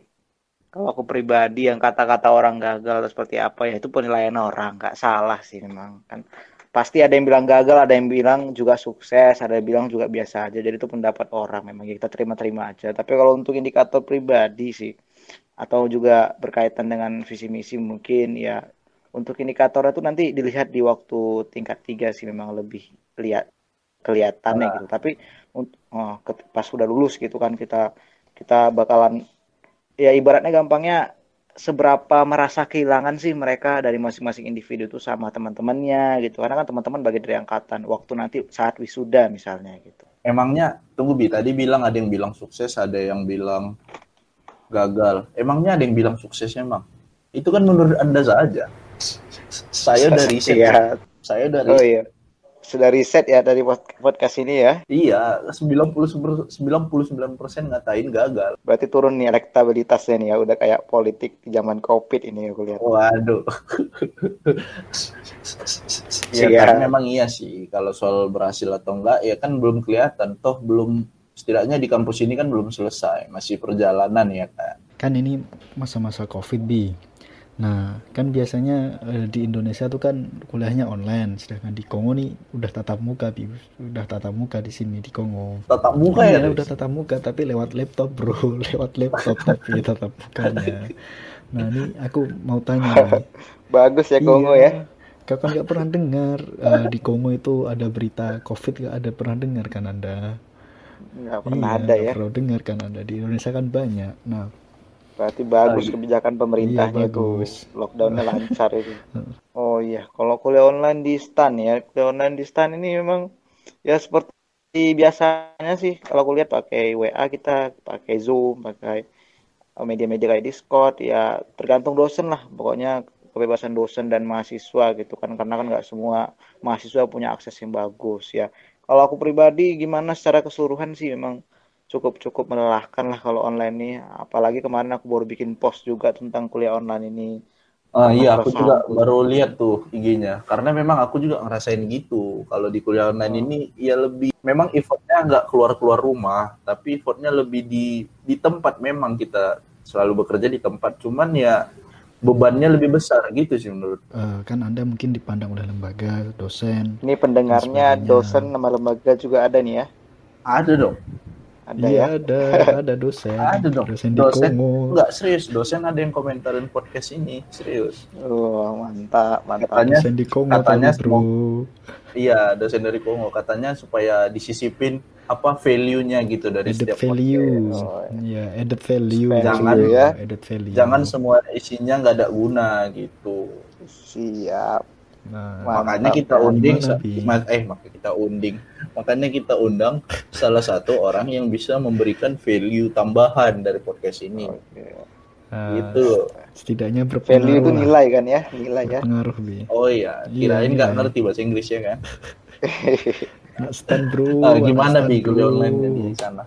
kalau aku pribadi yang kata-kata orang gagal atau seperti apa ya itu penilaian orang, nggak salah sih memang kan. Pasti ada yang bilang gagal, ada yang bilang juga sukses, ada yang bilang juga biasa aja. Jadi itu pendapat orang memang kita terima-terima aja. Tapi kalau untuk indikator pribadi sih, atau juga berkaitan dengan visi misi mungkin ya untuk indikator itu nanti dilihat di waktu tingkat tiga sih memang lebih lihat kelihatannya Nah. gitu. Tapi oh, pas udah lulus gitu kan kita kita bakalan ya ibaratnya gampangnya seberapa merasa kehilangan sih mereka dari masing-masing individu itu sama teman-temannya gitu. Karena kan teman-teman bagi dari angkatan waktu nanti saat wisuda misalnya gitu. Emangnya tunggu bi tadi bilang ada yang bilang sukses ada yang bilang gagal. Emangnya ada yang bilang sukses emang? Itu kan menurut anda saja saya dari riset Iya. saya dari oh iya sudah riset ya dari pod- podcast ini ya. Iya 99 persen ngatain gagal. Berarti turun nih elektabilitasnya nih ya udah kayak politik di zaman covid ini aku lihat. Waduh. [laughs] Ya Iya. karena memang iya sih kalau soal berhasil atau enggak ya kan belum kelihatan. Toh belum setidaknya di kampus ini kan belum selesai masih perjalanan ya kan. Kan ini masa-masa covid bi nah kan biasanya eh, di Indonesia tuh kan kuliahnya online sedangkan di Kongo nih udah tatap muka bi udah tatap muka di sini di Kongo tatap muka ya Riz? udah tatap muka tapi lewat laptop bro [laughs] lewat laptop tapi tatap mukanya nah ini aku mau tanya nih [laughs] bagus ya Kongo Iya. ya Kakak nggak pernah dengar eh, di Kongo itu ada berita COVID nggak ada pernah dengar kan Anda? nggak pernah Iya, ada ya pernah dengar kan Anda di Indonesia kan banyak. Nah, Berarti bagus Iya. kebijakan pemerintahnya Iya. Lockdownnya lancar itu. [laughs] Oh iya, kalau kuliah online di stan ya, kuliah online di stan ini memang ya seperti biasanya sih. Kalau kuliah pakai WA kita, pakai Zoom, pakai uh, media-media kayak Discord, ya tergantung dosen lah. Pokoknya kebebasan dosen dan mahasiswa gitu kan, karena kan nggak semua mahasiswa punya akses yang bagus ya. Kalau aku pribadi gimana secara keseluruhan sih memang cukup cukup melelahkan lah kalau online nih apalagi kemarin aku baru bikin post juga tentang kuliah online ini Ah iya, aku juga baru lihat tuh IG-nya. Karena memang aku juga ngerasain gitu. Kalau di kuliah online Oh. ini ya lebih memang effortnya nggak keluar-keluar rumah, tapi effortnya lebih di di tempat memang kita selalu bekerja di tempat. Cuman ya bebannya lebih besar gitu sih menurut. eh, kan Anda mungkin dipandang oleh lembaga, dosen. ini pendengarnya dosen nama lembaga juga ada nih ya Ada dong. Ada Iya ya ada, [laughs] ada dosen. Ada dong. Dosen di Dosen Kongo. Enggak serius, dosen ada yang komentarin podcast ini, serius. oh mantap mantap Katanya Dosen di Kongo katanya bro. Iya, dosen dari Kongo katanya supaya disisipin apa value-nya gitu dari Added setiap value. podcast. Oh, Iya, added value. Jangan ya. Added value. Jangan semua isinya nggak ada guna gitu. siap Nah, Mantap. Makanya kita unding, Gimana, eh makanya kita unding. Makanya kita undang salah satu orang yang bisa memberikan value tambahan dari podcast ini. Oke. eh, Gitu. setidaknya value berpengaruh itu lah. nilai kan ya nilai ya Berpengaruh, Bi. Oh iya, Iya, kirain nggak iya. ngerti bahasa Inggrisnya kan? [laughs] Anak stand, bro. Anak gimana bi kuliah online di sana?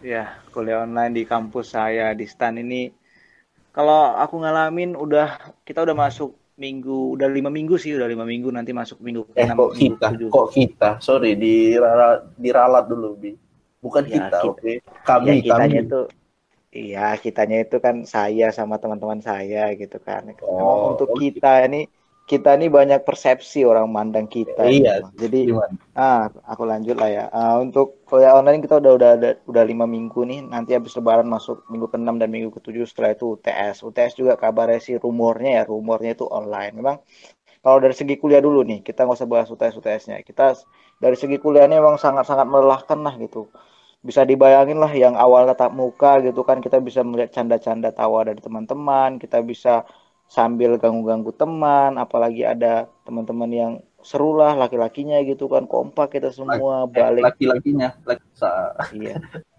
Ya, kuliah online di kampus saya di STAN ini kalau aku ngalamin udah kita udah masuk minggu udah lima minggu sih udah lima minggu nanti masuk minggu Eh kok kita? Kok kita? Sorry, diralat, diralat dulu bi. Bukan Ya, kita, kita- oke? ya Kami, kitanya kami. itu iya kitanya itu kan saya sama teman-teman saya gitu kan. Oh, untuk oh, kita ini kita ini banyak persepsi orang mandang kita. Iya, memang. Jadi Gimana? Ah, aku lanjut lah ya. Ah, untuk kuliah online kita udah udah ada udah lima minggu nih. Nanti habis lebaran masuk minggu ke-6 dan minggu ke-7 setelah itu UTS. UTS juga kabarnya sih rumornya ya, rumornya itu online. Memang kalau dari segi kuliah dulu nih, kita nggak usah bahas UTS UTS-nya. Kita dari segi kuliahnya memang sangat-sangat melelahkan lah gitu. Bisa dibayangin lah yang awal tatap muka gitu kan kita bisa melihat canda-canda tawa dari teman-teman, kita bisa sambil ganggu-ganggu teman, apalagi ada teman-teman yang seru lah laki-lakinya gitu kan kompak kita semua Eh, balik. laki-lakinya, laki, iya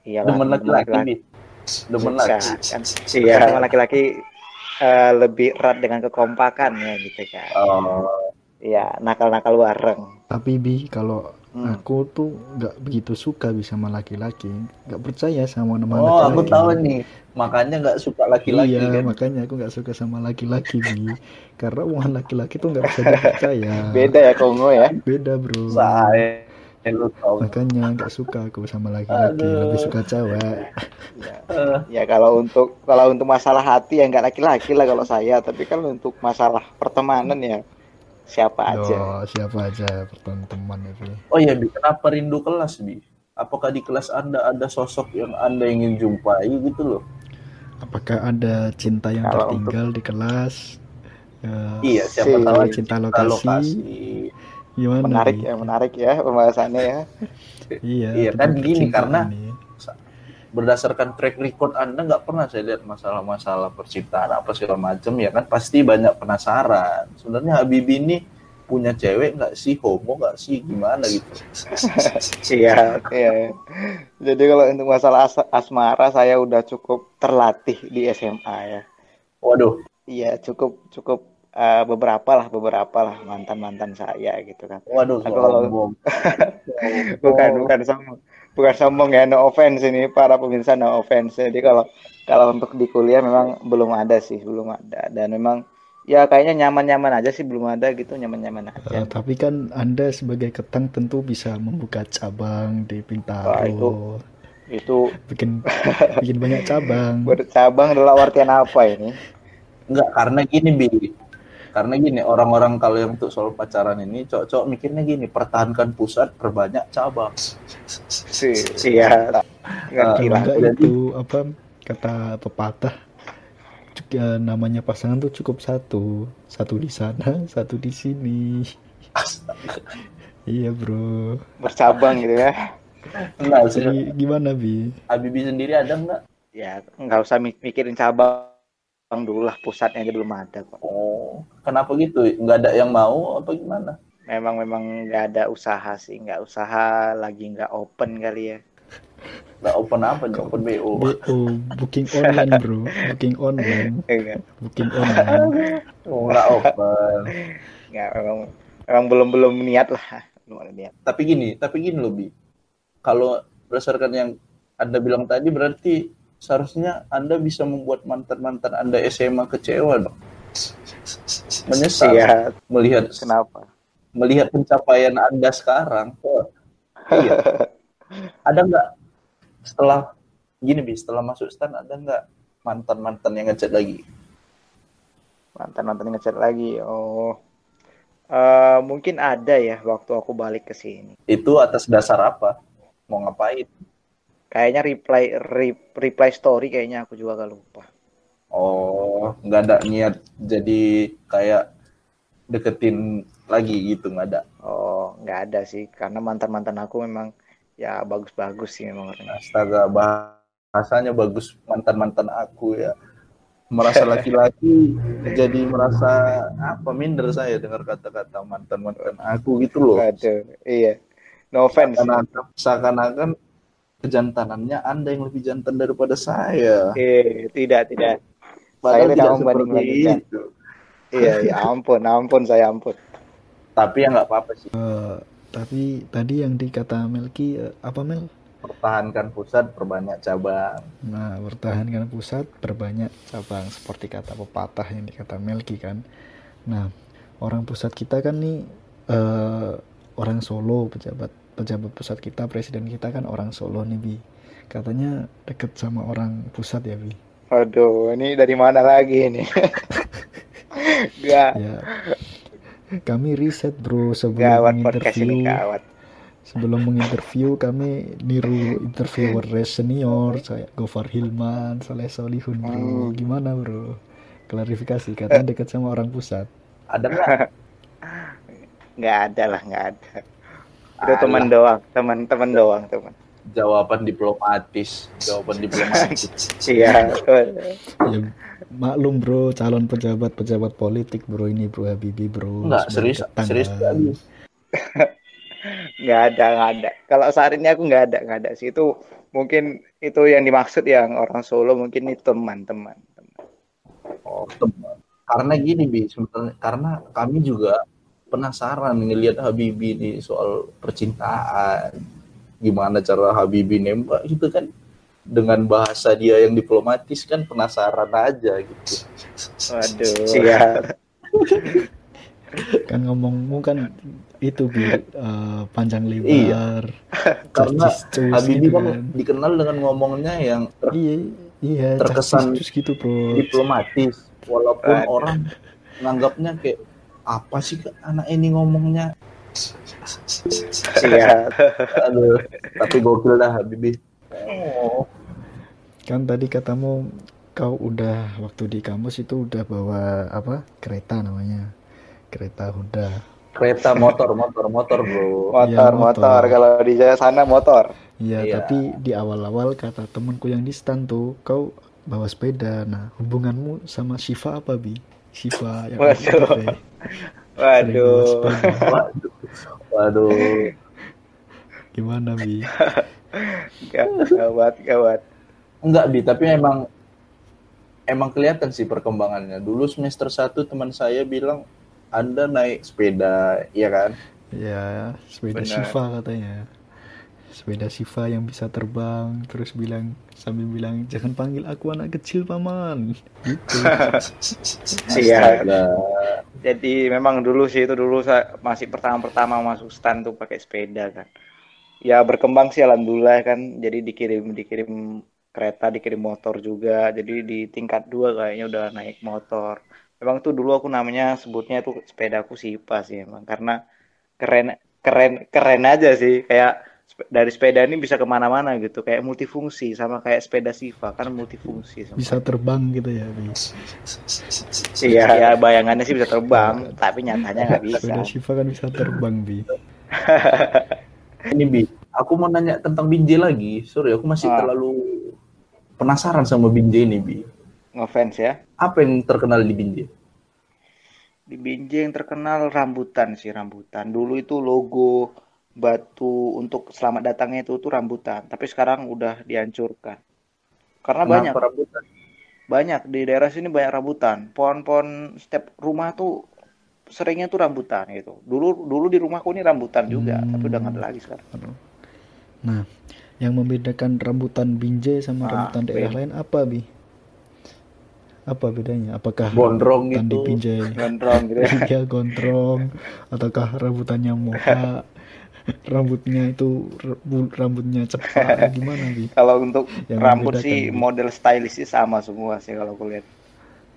iya teman laki-laki, Bisa, laki. kan. Iya. Sama laki-laki eh, lebih erat dengan kekompakan ya gitu kan. Oh, iya nakal-nakal bareng. Tapi Bi, kalau Hmm. aku tuh nggak begitu suka bisa sama laki-laki. Nggak percaya sama nama Oh, aku laki-laki. tahu nih. Makanya nggak suka laki-laki iya kan. makanya aku nggak suka sama laki-laki Bi. Karena omongan laki-laki tuh nggak bisa dipercaya. Beda ya Kongo ya. beda bro. Saya makanya nggak suka aku sama laki-laki. Lebih suka cewek. Ya, ya kalau untuk kalau untuk masalah hati ya nggak laki-laki lah kalau saya, tapi kalau untuk masalah pertemanan ya siapa aja. Yo, siapa aja ya Bi Oh iya, Bi, kenapa rindu kelas, Bi? Apakah di kelas Anda ada sosok yang Anda ingin jumpai gitu loh? apakah ada cinta yang Kalau tertinggal di kelas Ya, Iya, siapa Si- tahu cinta cinta lokasi. lokasi. gimana Menarik Bi? ya, menarik ya pembahasannya ya. iya Iya, kan gini, karena nih. Berdasarkan track record Anda nggak pernah saya lihat masalah-masalah percintaan apa segala macam ya kan pasti banyak penasaran. Sebenarnya Habibie ini punya cewek nggak sih, homo nggak sih, gimana gitu. [laughs] Iya, iya. Jadi kalau untuk masalah as- asmara saya udah cukup terlatih di SMA ya. Waduh, Iya, cukup cukup eh, beberapa lah, beberapa lah mantan-mantan saya gitu kan. waduh, Aku kalau- sombong. [laughs] Bukan, bukan sombong. Bukan sombong ya, no offense ini para pemirsa no offense. Jadi kalau kalau untuk di kuliah memang belum ada sih, belum ada. Dan memang ya kayaknya nyaman-nyaman aja sih, belum ada gitu, nyaman-nyaman aja. Eh, tapi kan Anda sebagai ketang tentu bisa membuka cabang di Bintaro. Wah, itu- Itu Bikin bikin banyak cabang. [laughs] bercabang adalah artian apa ini? Enggak, karena gini, Bi. Karena gini, orang-orang kalau yang untuk soal pacaran ini, cowok-cowok mikirnya gini, pertahankan pusat, perbanyak cabang. Si, iya, ngerti Kalau lah. enggak Jadi- itu apa kata pepatah ya, namanya pasangan tuh cukup satu, satu di sana, [laughs] satu di sini. [laughs] Iya bro. Bercabang gitu ya. Enggak, sih. Jadi gimana bi? Habibie sendiri ada enggak? Ya, nggak usah mik- mikirin cabang dulu lah, pusatnya aja belum ada kok. Oh, kenapa gitu? Enggak ada yang mau apa gimana? Memang memang nggak ada usaha sih, nggak usaha lagi nggak open kali ya. Enggak open apa nih? Open BO. BO booking online bro, booking online, Enggak, booking online. Oh, enggak open. nggak memang memang belum belum niat lah, belum ada niat. tapi gini, tapi gini loh, Bi. Kalau berdasarkan yang Anda bilang tadi berarti seharusnya Anda bisa membuat mantan-mantan Anda SMA kecewa dong. Menyesal Iya, melihat kenapa? melihat pencapaian Anda sekarang. Oh, iya. [laughs] Ada nggak setelah gini bi setelah masuk stan ada nggak mantan mantan yang ngechat lagi? Mantan mantan ngechat lagi. Oh, Eh, mungkin ada ya waktu aku balik ke sini. Itu atas dasar apa? Mau ngapain? Kayaknya reply re- reply story kayaknya aku juga gak lupa. Oh, nggak ada niat jadi kayak deketin lagi gitu nggak ada. Oh, nggak ada sih, karena mantan-mantan aku memang ya bagus-bagus sih memang orangnya. Astaga, bahasanya bagus mantan-mantan aku ya. Merasa [laughs] laki-laki jadi merasa apa minder saya dengar kata-kata mantan-mantan aku gitu loh. Aduh, iya. No offense. Seakan-akan, seakan-akan kejantanannya Anda yang lebih jantan daripada saya. Eh, tidak, tidak. Padahal tidak tidak seperti itu. Iya, ya ampun, ampun, saya ampun. Tapi ya nggak apa-apa sih. Eh, tapi tadi yang dikata Melki eh, apa Mel? Pertahankan pusat, perbanyak cabang. Nah, pertahankan pusat, perbanyak cabang seperti kata pepatah yang dikata Melki kan. Nah, orang pusat kita kan nih eh, orang Solo, pejabat pejabat pusat kita, presiden kita kan orang Solo nih Bi. Katanya deket sama orang pusat ya Bi. Waduh, ini dari mana lagi ini? [laughs] Gak, Ya. Kami riset bro sebelum gawat podcast ini menginterview gawat. sebelum menginterview kami niru interviewer [laughs] senior saya Gofar Hilman Saleh Solihun bro Hmm. gimana bro klarifikasi katanya dekat sama orang pusat Ada nggak? [laughs] Nggak ada lah, nggak ada. Itu teman doang, teman-teman doang, teman. Jawaban diplomatis. Jawaban [laughs] diplomatis. Iya, ya maklum bro calon pejabat pejabat politik bro ini bro Habibie bro Enggak, sebagai serius, serius [laughs] nggak ada, nggak ada. Kalau saat ini aku nggak ada, nggak ada sih. Itu mungkin itu yang dimaksud yang orang Solo mungkin itu teman-teman. Oh, teman. Karena gini, Bi, sebenarnya karena kami juga penasaran ngelihat Habibi nih soal percintaan. Gimana cara Habibi nembak gitu kan dengan bahasa dia yang diplomatis kan penasaran aja gitu. Waduh. [laughs] Iya. kan ngomongmu kan itu bi uh, panjang lebar Iya. [laughs] Karena cus-cus Habibi gitu kan dikenal dengan ngomongnya yang ter- iya iya terkesan cus gitu bro diplomatis walaupun Waduh. orang nganggapnya kayak apa sih anak ini ngomongnya Iya. aduh tapi gokil dah Habibi oh kan tadi katamu kau udah waktu di kampus itu udah bawa apa kereta namanya kereta Honda kereta motor motor motor bro Motor, Iya, motor. motor. Kalau di Jaya sana motor. Iya, Iya. tapi di awal-awal kata temanku yang di stand tuh, kau bawa sepeda. Nah, hubunganmu sama Shiva apa, Bi? Shiva yang Waduh. Waduh. waduh [laughs] waduh Gimana, Bi? Gawat, gawat. enggak bi tapi emang emang kelihatan sih perkembangannya dulu semester 1 teman saya bilang anda naik sepeda iya kan Ya, sepeda Benar. Shiva katanya. Sepeda Shiva yang bisa terbang, terus bilang sambil bilang jangan panggil aku anak kecil, Paman. [laughs] Gitu. Iya. Jadi memang dulu sih itu dulu saya masih pertama-pertama masuk stand tuh pakai sepeda kan. Ya berkembang sih alhamdulillah kan. Jadi dikirim dikirim kereta, dikirim motor juga. Jadi di tingkat dua kayaknya udah naik motor. Memang tuh dulu aku namanya sebutnya tuh sepedaku Sipa sih emang karena keren keren keren aja sih kayak dari sepeda ini bisa ke mana-mana gitu kayak multifungsi sama kayak sepeda Siva kan multifungsi sama Bisa terbang gitu ya, Bi. Iya, ya bayangannya sih bisa terbang, tapi nyatanya nggak bisa. Sepeda Shiva kan bisa terbang, Bi. [laughs] ini bi aku mau nanya tentang Binjai lagi sorry aku masih Ah. terlalu penasaran sama Binjai ini bi Ngefans ya. apa yang terkenal di Binjai Di Binjai yang terkenal rambutan sih, rambutan. Dulu itu logo batu untuk selamat datangnya itu tuh rambutan, tapi sekarang udah dihancurkan. Karena banyak, Kenapa rambutan banyak di daerah sini banyak rambutan. Pohon-pohon setiap rumah tuh seringnya tuh rambutan gitu. Dulu dulu di rumahku ini rambutan juga, Hmm. tapi udah nggak ada lagi sekarang. Nah, yang membedakan rambutan Binjai sama Ah, rambutan daerah beda. lain apa, Bi? Apa bedanya? Apakah Gondrong rambutan di gitu. Binjai Gondrong gitu [laughs] ya. gondrong ataukah rambutannya moha [laughs] rambutnya itu rambutnya cepat gimana Bi? [laughs] Kalau untuk Yang rambut sih gitu. model stylish sih sama semua sih kalau aku lihat.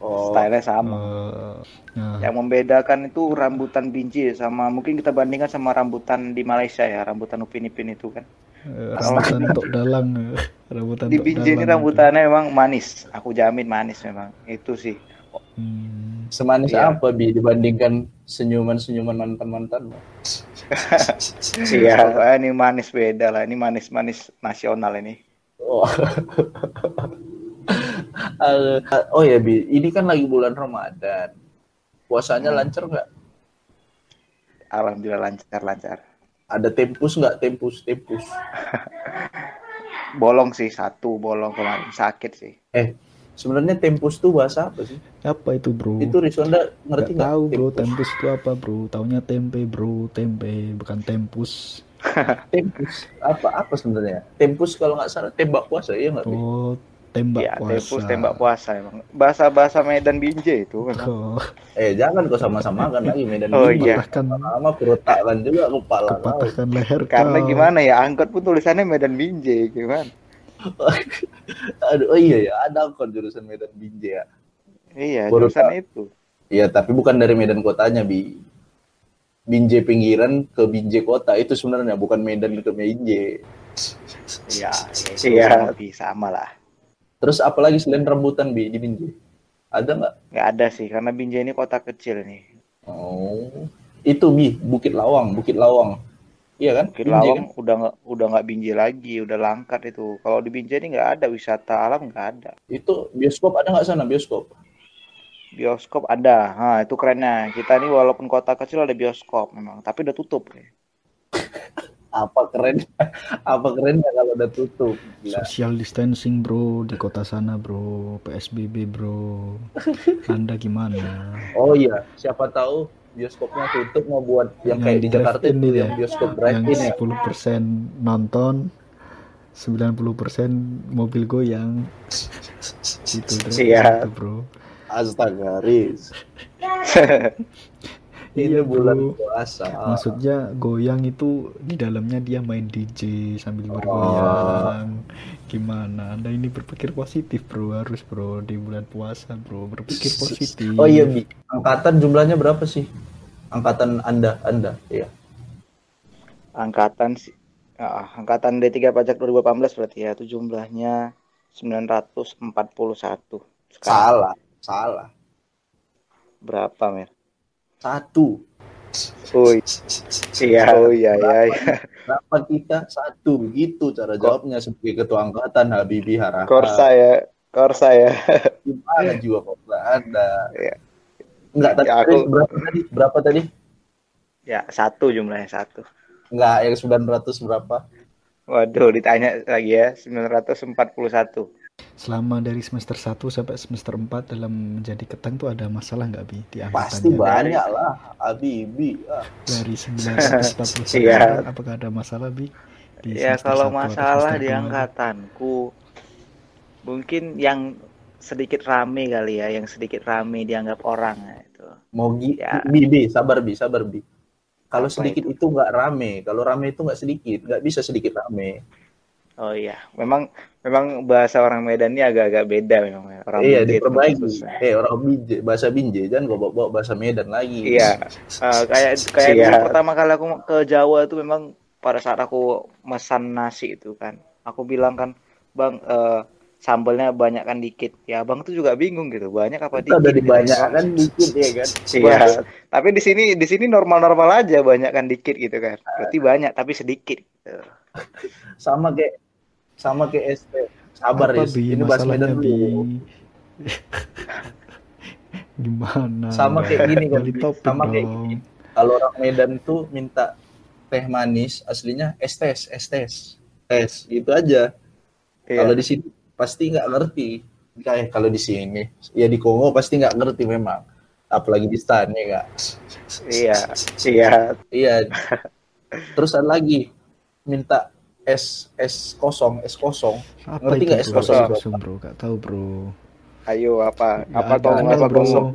oh Stylenya sama. Eh, nah, Yang membedakan itu rambutan Binjai sama mungkin kita bandingkan sama rambutan di Malaysia ya, rambutan Upin Ipin itu kan. eh, rambutan tok dalang eh, rambutan Di tok Binjai ini rambutannya memang manis. Aku jamin manis memang. Itu sih. itu. Hmm, semanis Iya. apa bi dibandingkan senyuman-senyuman mantan-mantan [laughs] Iya, ini manis beda lah. Ini manis-manis nasional ini. Oh. [laughs] Oh ya Bi, ini kan lagi bulan Ramadan. Puasanya Hmm. lancar nggak? Alhamdulillah lancar-lancar. Ada tempus nggak? Tempus, tempus. [laughs] Bolong sih satu bolong kemarin sakit sih. Eh, sebenarnya tempus tuh bahasa apa sih? apa itu bro Itu Risonda ngerti nggak? tahu bro tempus itu apa bro taunya tempe bro tempe bukan tempus [laughs] Tempus. Apa apa sebenarnya? Tempus kalau nggak salah tembak puasa ya nggak? Oh tembak ya, puasa tempus tembak puasa emang. Bahasa-bahasa Medan Binjai itu memang. oh, Eh jangan kau sama-samakan lagi Medan Oh, Binjai. iya. patahkan Lama perut takkan juga kepala kepatahkan leher Karena kau. gimana ya, angkot pun tulisannya Medan Binjai gimana? [laughs] Aduh, oh iya ya, ada angkot jurusan Medan Binjai ya. Iya, Baru jurusan tahu. itu. Iya, tapi bukan dari Medan kotanya, Bi. Binjai pinggiran ke Binjai kota itu sebenarnya bukan Medan ke Binjai. Iya, Iya. [laughs] iya, lebih sama lah. Terus apalagi selain rambutan Bi di Binjai? Ada nggak? Nggak ada sih, karena Binjai ini kota kecil nih. Oh, itu Bi, Bukit Lawang, Bukit Lawang. Iya kan? Bukit Binjai Lawang udah nggak udah nggak Binjai lagi, udah langkat itu. Kalau di Binjai ini nggak ada wisata alam nggak ada. kan? Itu bioskop ada nggak sana bioskop? Bioskop ada, nah itu kerennya. Kita ini walaupun kota kecil ada bioskop memang, tapi udah tutup nih. [laughs] Apa keren? [laughs] Apa kerennya kalau udah tutup? Gila. social distancing bro di kota sana bro PSBB bro [laughs] anda gimana Oh iya, siapa tahu bioskopnya tutup mau buat yang, Yang kayak di Jakarta itu yang ya? bioskop yang drive-in ya 10% nonton 90% mobil goyang. Itu Siap. itu bro. Astaga Riz [laughs] ini Iya, bulan puasa. Maksudnya goyang itu di dalamnya dia main DJ sambil Oh. bergoyang. Gimana? Anda ini berpikir positif bro. Harus bro. Di bulan puasa bro. Berpikir positif. Oh iya bi. Angkatan jumlahnya berapa sih? Angkatan anda anda. Iya. Angkatan sih ah, angkatan D3 pajak 2018 berarti ya. Itu jumlahnya 941 sekarang. Salah salah. Berapa mer satu. Oh iya oh iya iya, iya. berapa kita? Satu. Begitu cara jawabnya sebagai ketua angkatan Habibie Haraka korsa ya korsa ya. Gimana jiwa korsa anda? Iya. enggak tadi Ya, aku- berapa tadi? Berapa tadi? Ya satu jumlahnya satu. Enggak yang 900 berapa? Waduh ditanya lagi ya 941 selama dari semester 1 sampai semester 4 dalam menjadi ketang tuh ada masalah nggak bi di pasti banyak lah Habibie ah. dari [laughs] 941 Iya. apakah ada masalah bi di Ya kalau masalah di angkatanku mungkin yang sedikit rame kali ya, yang sedikit rame dianggap orang ya, itu. mau gi Ya. bi, bi sabar bi sabar bi kalau sedikit itu nggak rame kalau rame itu nggak sedikit nggak bisa sedikit rame Oh iya, memang memang bahasa orang Medan ini agak-agak beda memang. ya. Orang iya Binjai itu diperbaiki eh orang binje bahasa binje jangan gua bawa, bawa bahasa Medan lagi Iya, eh, kayak [laughs] kayak Iya. pertama kali aku ke Jawa itu memang pada saat aku mesan nasi itu kan, aku bilang kan, bang eh, sambelnya banyak kan dikit. Ya abang tuh juga bingung gitu, banyak apa kita dikit? udah gitu. dibanyakan dikit ya kan Iya. Tapi di sini di sini normal-normal aja, banyak kan dikit gitu kan. Berarti banyak tapi sedikit. Gitu. sama kayak sama kayak ST sabar bi ini bahas Medan dulu. [laughs] Gimana? Sama kayak gini kan sama kayak dong. gini. Kalau orang Medan tuh minta teh manis aslinya es tes es tes. Tes gitu aja. Iya. kalau di sini pasti nggak ngerti. Kayak kalau di sini ya di Kongo pasti nggak ngerti memang. Apalagi di stan ya Iya. Iya. iya. Terus ada lagi minta es es kosong es kosong apa Ngerti nggak es bro kosong? bro gak tahu bro Ayo apa Nggak apa nggak, apa bro. kosong?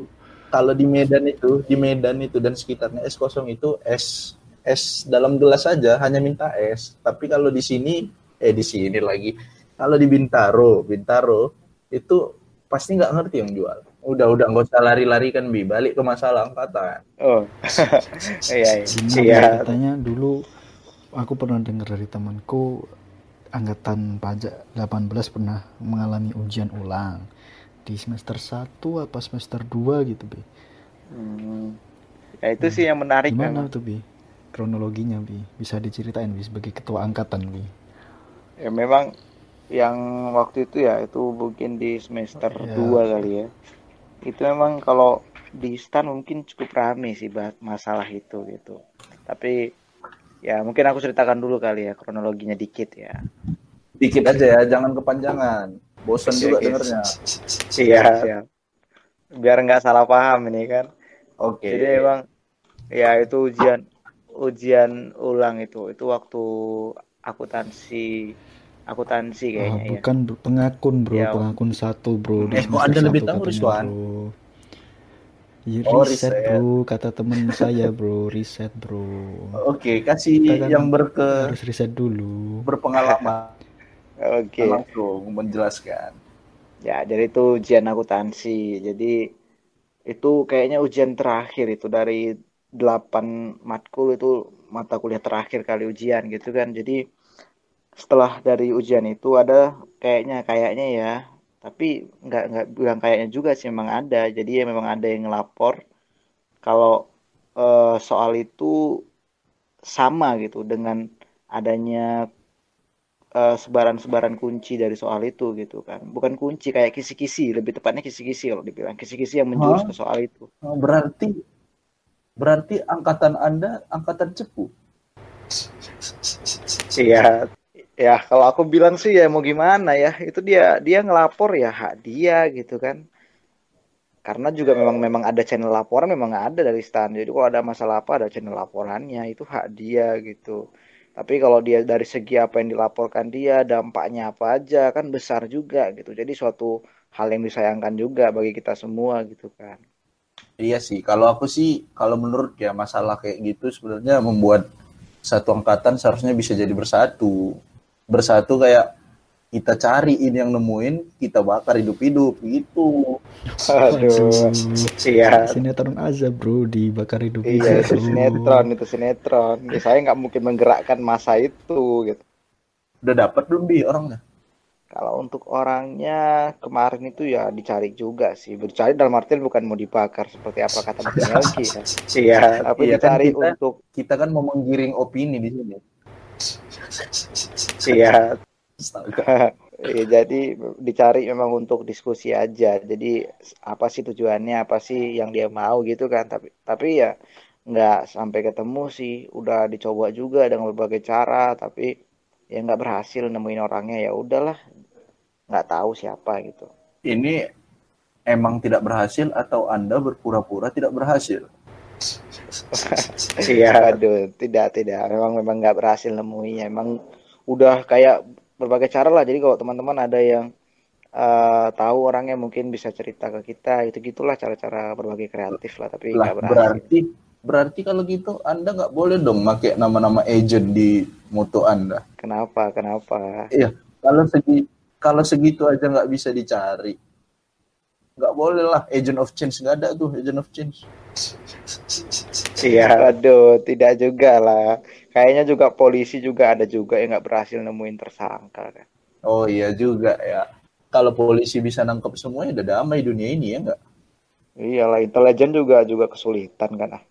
kalau di Medan itu di Medan itu dan sekitarnya es kosong itu es es dalam gelas saja hanya minta es tapi kalau di sini eh di sini lagi kalau di Bintaro Bintaro itu pasti nggak ngerti yang jual udah udah nggak usah lari-lari kan bi balik ke masalah angkatan Oh. [laughs] iya, iya. Iya. katanya dulu aku pernah dengar dari temanku angkatan pajak 18 pernah mengalami ujian ulang di semester 1 apa semester 2 gitu bi Hmm. Ya itu sih yang menarik gimana memang. tuh bi kronologinya bi bisa diceritain bi sebagai ketua angkatan bi Ya memang yang waktu itu ya itu mungkin di semester Iya. 2 kali ya. Itu memang kalau di stan mungkin cukup rame sih bahas masalah itu gitu. Tapi ya mungkin aku ceritakan dulu kali ya kronologinya dikit ya. dikit aja ya jangan kepanjangan bosan juga oke. dengernya Iya. Siap. Biar nggak salah paham ini kan. oke Jadi emang ya itu ujian ujian ulang itu itu waktu akuntansi akuntansi kayaknya ya. bukan bro, pengakun bro Ya. pengakun satu bro Eh, kok semester Anda lebih tahu, Rizwan? Ya, Oh, riset, riset. bro kata temen saya bro riset bro oke kasih Kita kan yang berke harus riset dulu berpengalaman [laughs] Oke. langsung menjelaskan Ya, jadi itu ujian akuntansi. Jadi itu kayaknya ujian terakhir itu dari 8 matkul itu mata kuliah terakhir kali ujian gitu kan. Jadi setelah dari ujian itu ada kayaknya kayaknya ya, tapi nggak nggak bilang kayaknya juga sih memang ada. Jadi ya memang ada yang ngelapor kalau eh, soal itu sama gitu dengan adanya eh, sebaran-sebaran kunci dari soal itu gitu kan. Bukan kunci kayak kisi-kisi, lebih tepatnya kisi-kisi kalau dibilang kisi-kisi yang menjurus ke soal itu. Oh, berarti berarti angkatan anda angkatan cepu Iya. Ya, kalau aku bilang sih ya mau gimana ya. Itu dia dia ngelapor ya hak dia gitu kan. karena juga memang memang ada channel laporan memang ada dari stan jadi kalau ada masalah apa ada channel laporannya itu hak dia gitu tapi kalau dia dari segi apa yang dilaporkan dia dampaknya apa aja kan besar juga gitu jadi suatu hal yang disayangkan juga bagi kita semua gitu kan Iya sih, kalau aku sih, kalau menurut ya masalah kayak gitu sebenarnya membuat satu angkatan seharusnya bisa jadi bersatu. Bersatu kayak kita cari ini yang nemuin, kita bakar hidup-hidup gitu. aduh iya Sinetron aja bro dibakar hidup iya itu sinetron itu sinetron ya, saya nggak mungkin menggerakkan masa itu gitu Udah dapat belum bi orangnya? Kalau untuk orangnya kemarin itu ya dicari juga sih. Dicari dalam artian bukan mau dibakar seperti apa kata Mas Melki ya. Iya, tapi Iya, kan dicari kita- untuk Kita kan mau menggiring opini di sini. Iya. [laughs] Iya, jadi dicari memang untuk diskusi aja. Jadi apa sih tujuannya, apa sih yang dia mau gitu kan. Tapi tapi ya nggak sampai ketemu sih. Udah dicoba juga dengan berbagai cara, tapi ya nggak berhasil nemuin orangnya. Ya udahlah, nggak tahu siapa gitu. Ini emang tidak berhasil atau Anda berpura-pura tidak berhasil? [laughs] Iya, aduh, tidak, tidak. Memang memang nggak berhasil nemuinya. Emang udah kayak berbagai cara lah. Jadi kalau teman-teman ada yang eh, tahu orangnya mungkin bisa cerita ke kita. Itu gitulah cara-cara berbagai kreatif lah. Tapi Lah berarti berarti kalau gitu Anda nggak boleh dong pakai nama-nama agent di moto Anda. Kenapa? Kenapa? Iya, kalau segi kalau segitu aja nggak bisa dicari, nggak boleh lah. Agent of change nggak ada tuh agent of change. Iya, aduh, tidak juga lah. Kayaknya juga polisi juga ada juga yang nggak berhasil nemuin tersangka kan. Oh iya juga ya. Kalau polisi bisa nangkep semuanya udah damai dunia ini ya nggak? Iyalah, intelijen juga juga kesulitan kan. ah.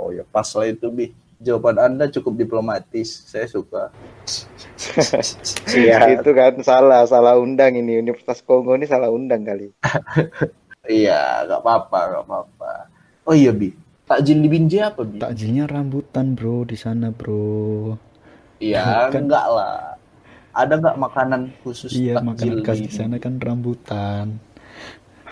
Oh ya pas lah itu bi. Jawaban Anda cukup diplomatis. Saya suka. Iya, [laughs] itu kan salah, salah undang ini Universitas Kongo ini salah undang kali. [laughs] Iya, nggak apa-apa, nggak apa-apa. Oh iya bi. Takjil di Binjai apa bi? takjilnya rambutan bro di sana bro Iya, [laughs] Kan- enggak lah. Ada nggak makanan khusus iya takjil makanan khas di sana kan rambutan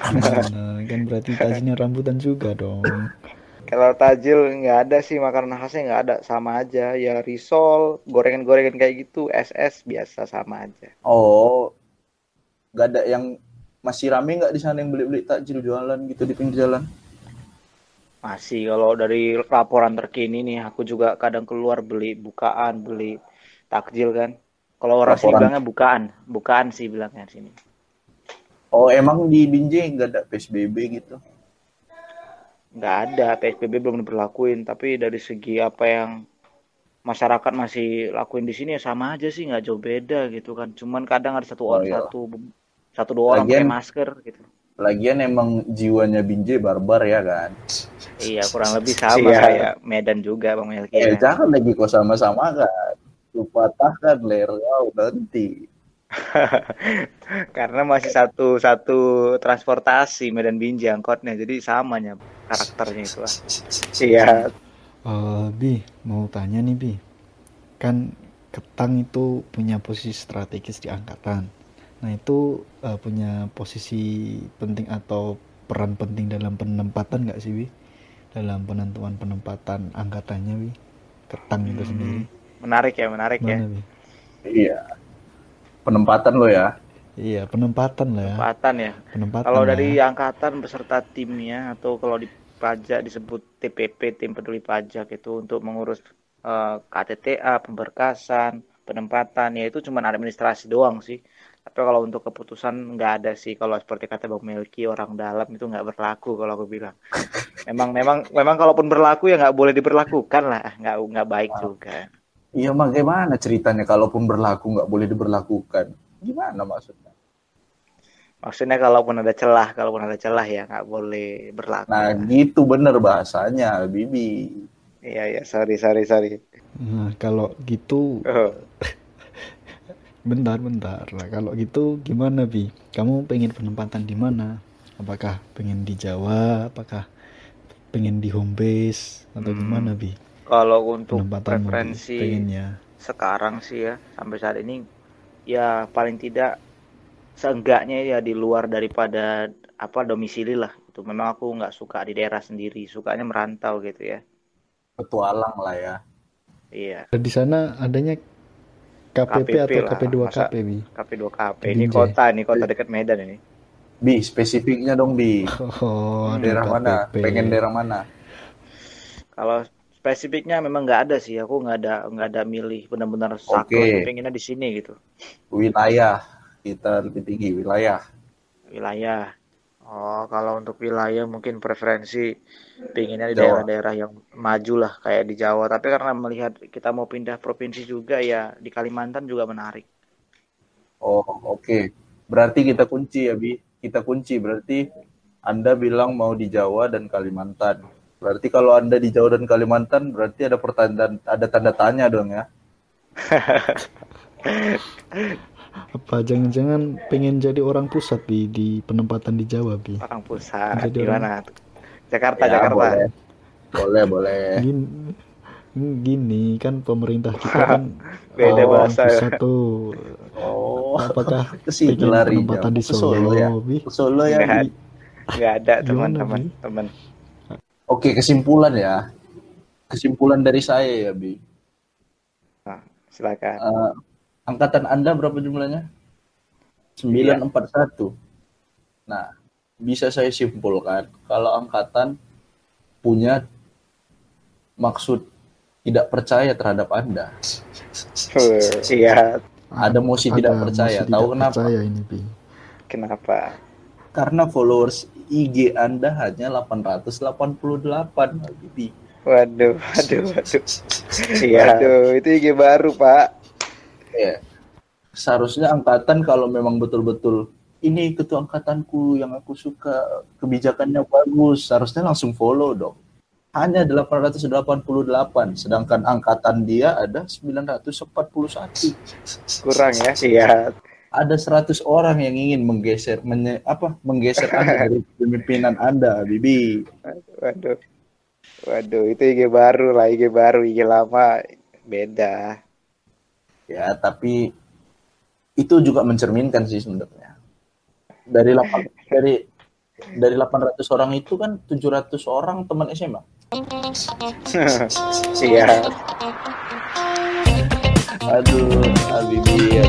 Gimana? kan berarti takjilnya rambutan juga dong [laughs] Kalau tajil nggak ada sih makanan khasnya nggak ada sama aja ya risol gorengan-gorengan kayak gitu SS biasa sama aja. Oh, nggak ada yang masih rame nggak di sana yang beli-beli takjil jualan gitu di pinggir jalan? Masih kalau dari laporan terkini nih aku juga kadang keluar beli bukaan beli takjil kan. Kalau orang Laporan. bilangnya bukaan, bukaan sih bilangnya sini. Oh, emang di Binjai nggak ada PSBB gitu? Nggak ada PSBB belum diberlakuin tapi dari segi apa yang masyarakat masih lakuin di sini ya sama aja sih nggak jauh beda gitu kan. Cuman kadang ada satu Oh, orang iya. satu satu dua orang Lagian- pakai masker gitu. Lagian emang jiwanya Binjai barbar ya kan? Iya kurang lebih [laughs] sama Iya. kayak Medan juga Bang Melki. Eh, ya. jangan lagi kok sama-sama kan. Lu patahkan leher kau nanti. [laughs] Karena masih satu satu transportasi Medan Binjai angkotnya, jadi samanya karakternya itu. ah. Iya. Eh, Bi mau tanya nih Bi kan Ketang itu punya posisi strategis di angkatan nah itu eh, punya posisi penting atau peran penting dalam penempatan nggak sih Bi dalam penentuan penempatan angkatannya Bi Ketang itu Hmm. sendiri Menarik ya, menarik ya. Mana Bi Iya. Penempatan lo ya. iya penempatan lah ya Tempatan ya. penempatan Kalau dari ya. angkatan beserta timnya atau kalau di pajak disebut TPP tim peduli pajak itu untuk mengurus eh, KTTA, pemberkasan, penempatan ya itu cuma administrasi doang sih. Tapi kalau untuk keputusan nggak ada sih. Kalau seperti kata Bang Melki orang dalam itu nggak berlaku kalau aku bilang. [laughs] Memang memang memang kalaupun berlaku ya nggak boleh diberlakukan lah. Nggak nggak baik juga. Iya, bagaimana ceritanya kalaupun berlaku nggak boleh diberlakukan? Gimana maksudnya? Maksudnya kalaupun ada celah, kalaupun ada celah ya nggak boleh berlaku. Nah, gitu bener bahasanya, Bibi. Iya ya sorry sorry sorry. nah kalau gitu Oh. [laughs] Bentar, bentar. Lah, kalau gitu gimana, Bi? Kamu pengen penempatan di mana? Apakah pengen di Jawa? Apakah pengen di home base? Atau Hmm. gimana, Bi? Kalau untuk Bi, preferensi pengennya. sekarang sih ya sampai saat ini ya paling tidak seenggaknya ya di luar daripada apa domisili lah gitu. Memang aku nggak suka di daerah sendiri, sukanya merantau gitu ya. Petualang lah ya. Iya, di sana adanya KPP, KPP atau lah, KP2KP bi KP2KP. Di Ini Binjai. kota nih, kota dekat Medan ini. Bi, spesifiknya dong Bi. oh Daerah mana? KPP. Pengen daerah mana? Kalau spesifiknya memang nggak ada sih, aku nggak ada nggak ada milih benar-benar saklek Oke. pengennya di sini gitu. Wilayah. Kita lebih tinggi wilayah. Wilayah. Oh, kalau untuk wilayah mungkin preferensi pengennya di daerah-daerah yang maju lah kayak di Jawa. Tapi karena melihat kita mau pindah provinsi juga ya di Kalimantan juga menarik. Oh, oke. Berarti kita kunci ya, Bi. Kita kunci. Berarti Anda bilang mau di Jawa dan Kalimantan. Berarti kalau Anda di Jawa dan Kalimantan, berarti ada pertanyaan, ada tanda tanya dong ya. [laughs] apa jangan-jangan pengen jadi orang pusat bi di penempatan di Jawa bi Orang pusat Jadi gimana? Jakarta, Ya, Jakarta. boleh. Boleh, boleh. gini, gini kan pemerintah kita [laughs] kan Beda orang bahasa ya. pusat tuh Oh, apakah [laughs] pengen lari. penempatan di Solo Solo, ya. bi Solo ya, Nggak Bi. Nggak ada teman-teman, teman. Oke, kesimpulan ya. Kesimpulan dari saya ya, Bi. Nah, silakan. Eh, angkatan Anda berapa jumlahnya? 941. Nah, bisa saya simpulkan kalau angkatan punya maksud tidak percaya terhadap Anda. [laughs] Iya, Ada mosi tidak percaya. mosi Tahu tidak kenapa? percaya ini kenapa? Karena followers IG Anda hanya 888. Bi. Waduh, waduh, waduh. [laughs] Iya. Waduh, itu IG baru, Pak. Ya. Seharusnya angkatan kalau memang betul-betul ini ketua angkatanku yang aku suka kebijakannya bagus, seharusnya langsung follow dong. Hanya 888, sedangkan angkatan dia ada 941. Kurang ya? Iya. Ada 100 orang yang ingin menggeser menye- apa menggeser Anda [laughs] dari pemimpinan Anda, Bibi. Waduh. Waduh, itu IG baru lah, IG baru, IG lama beda. Ya, tapi itu juga mencerminkan sih sebenarnya. Dari 8 dari dari 800 orang itu kan 700 orang teman SMA. [laughs] Iya. Aduh, Habibi.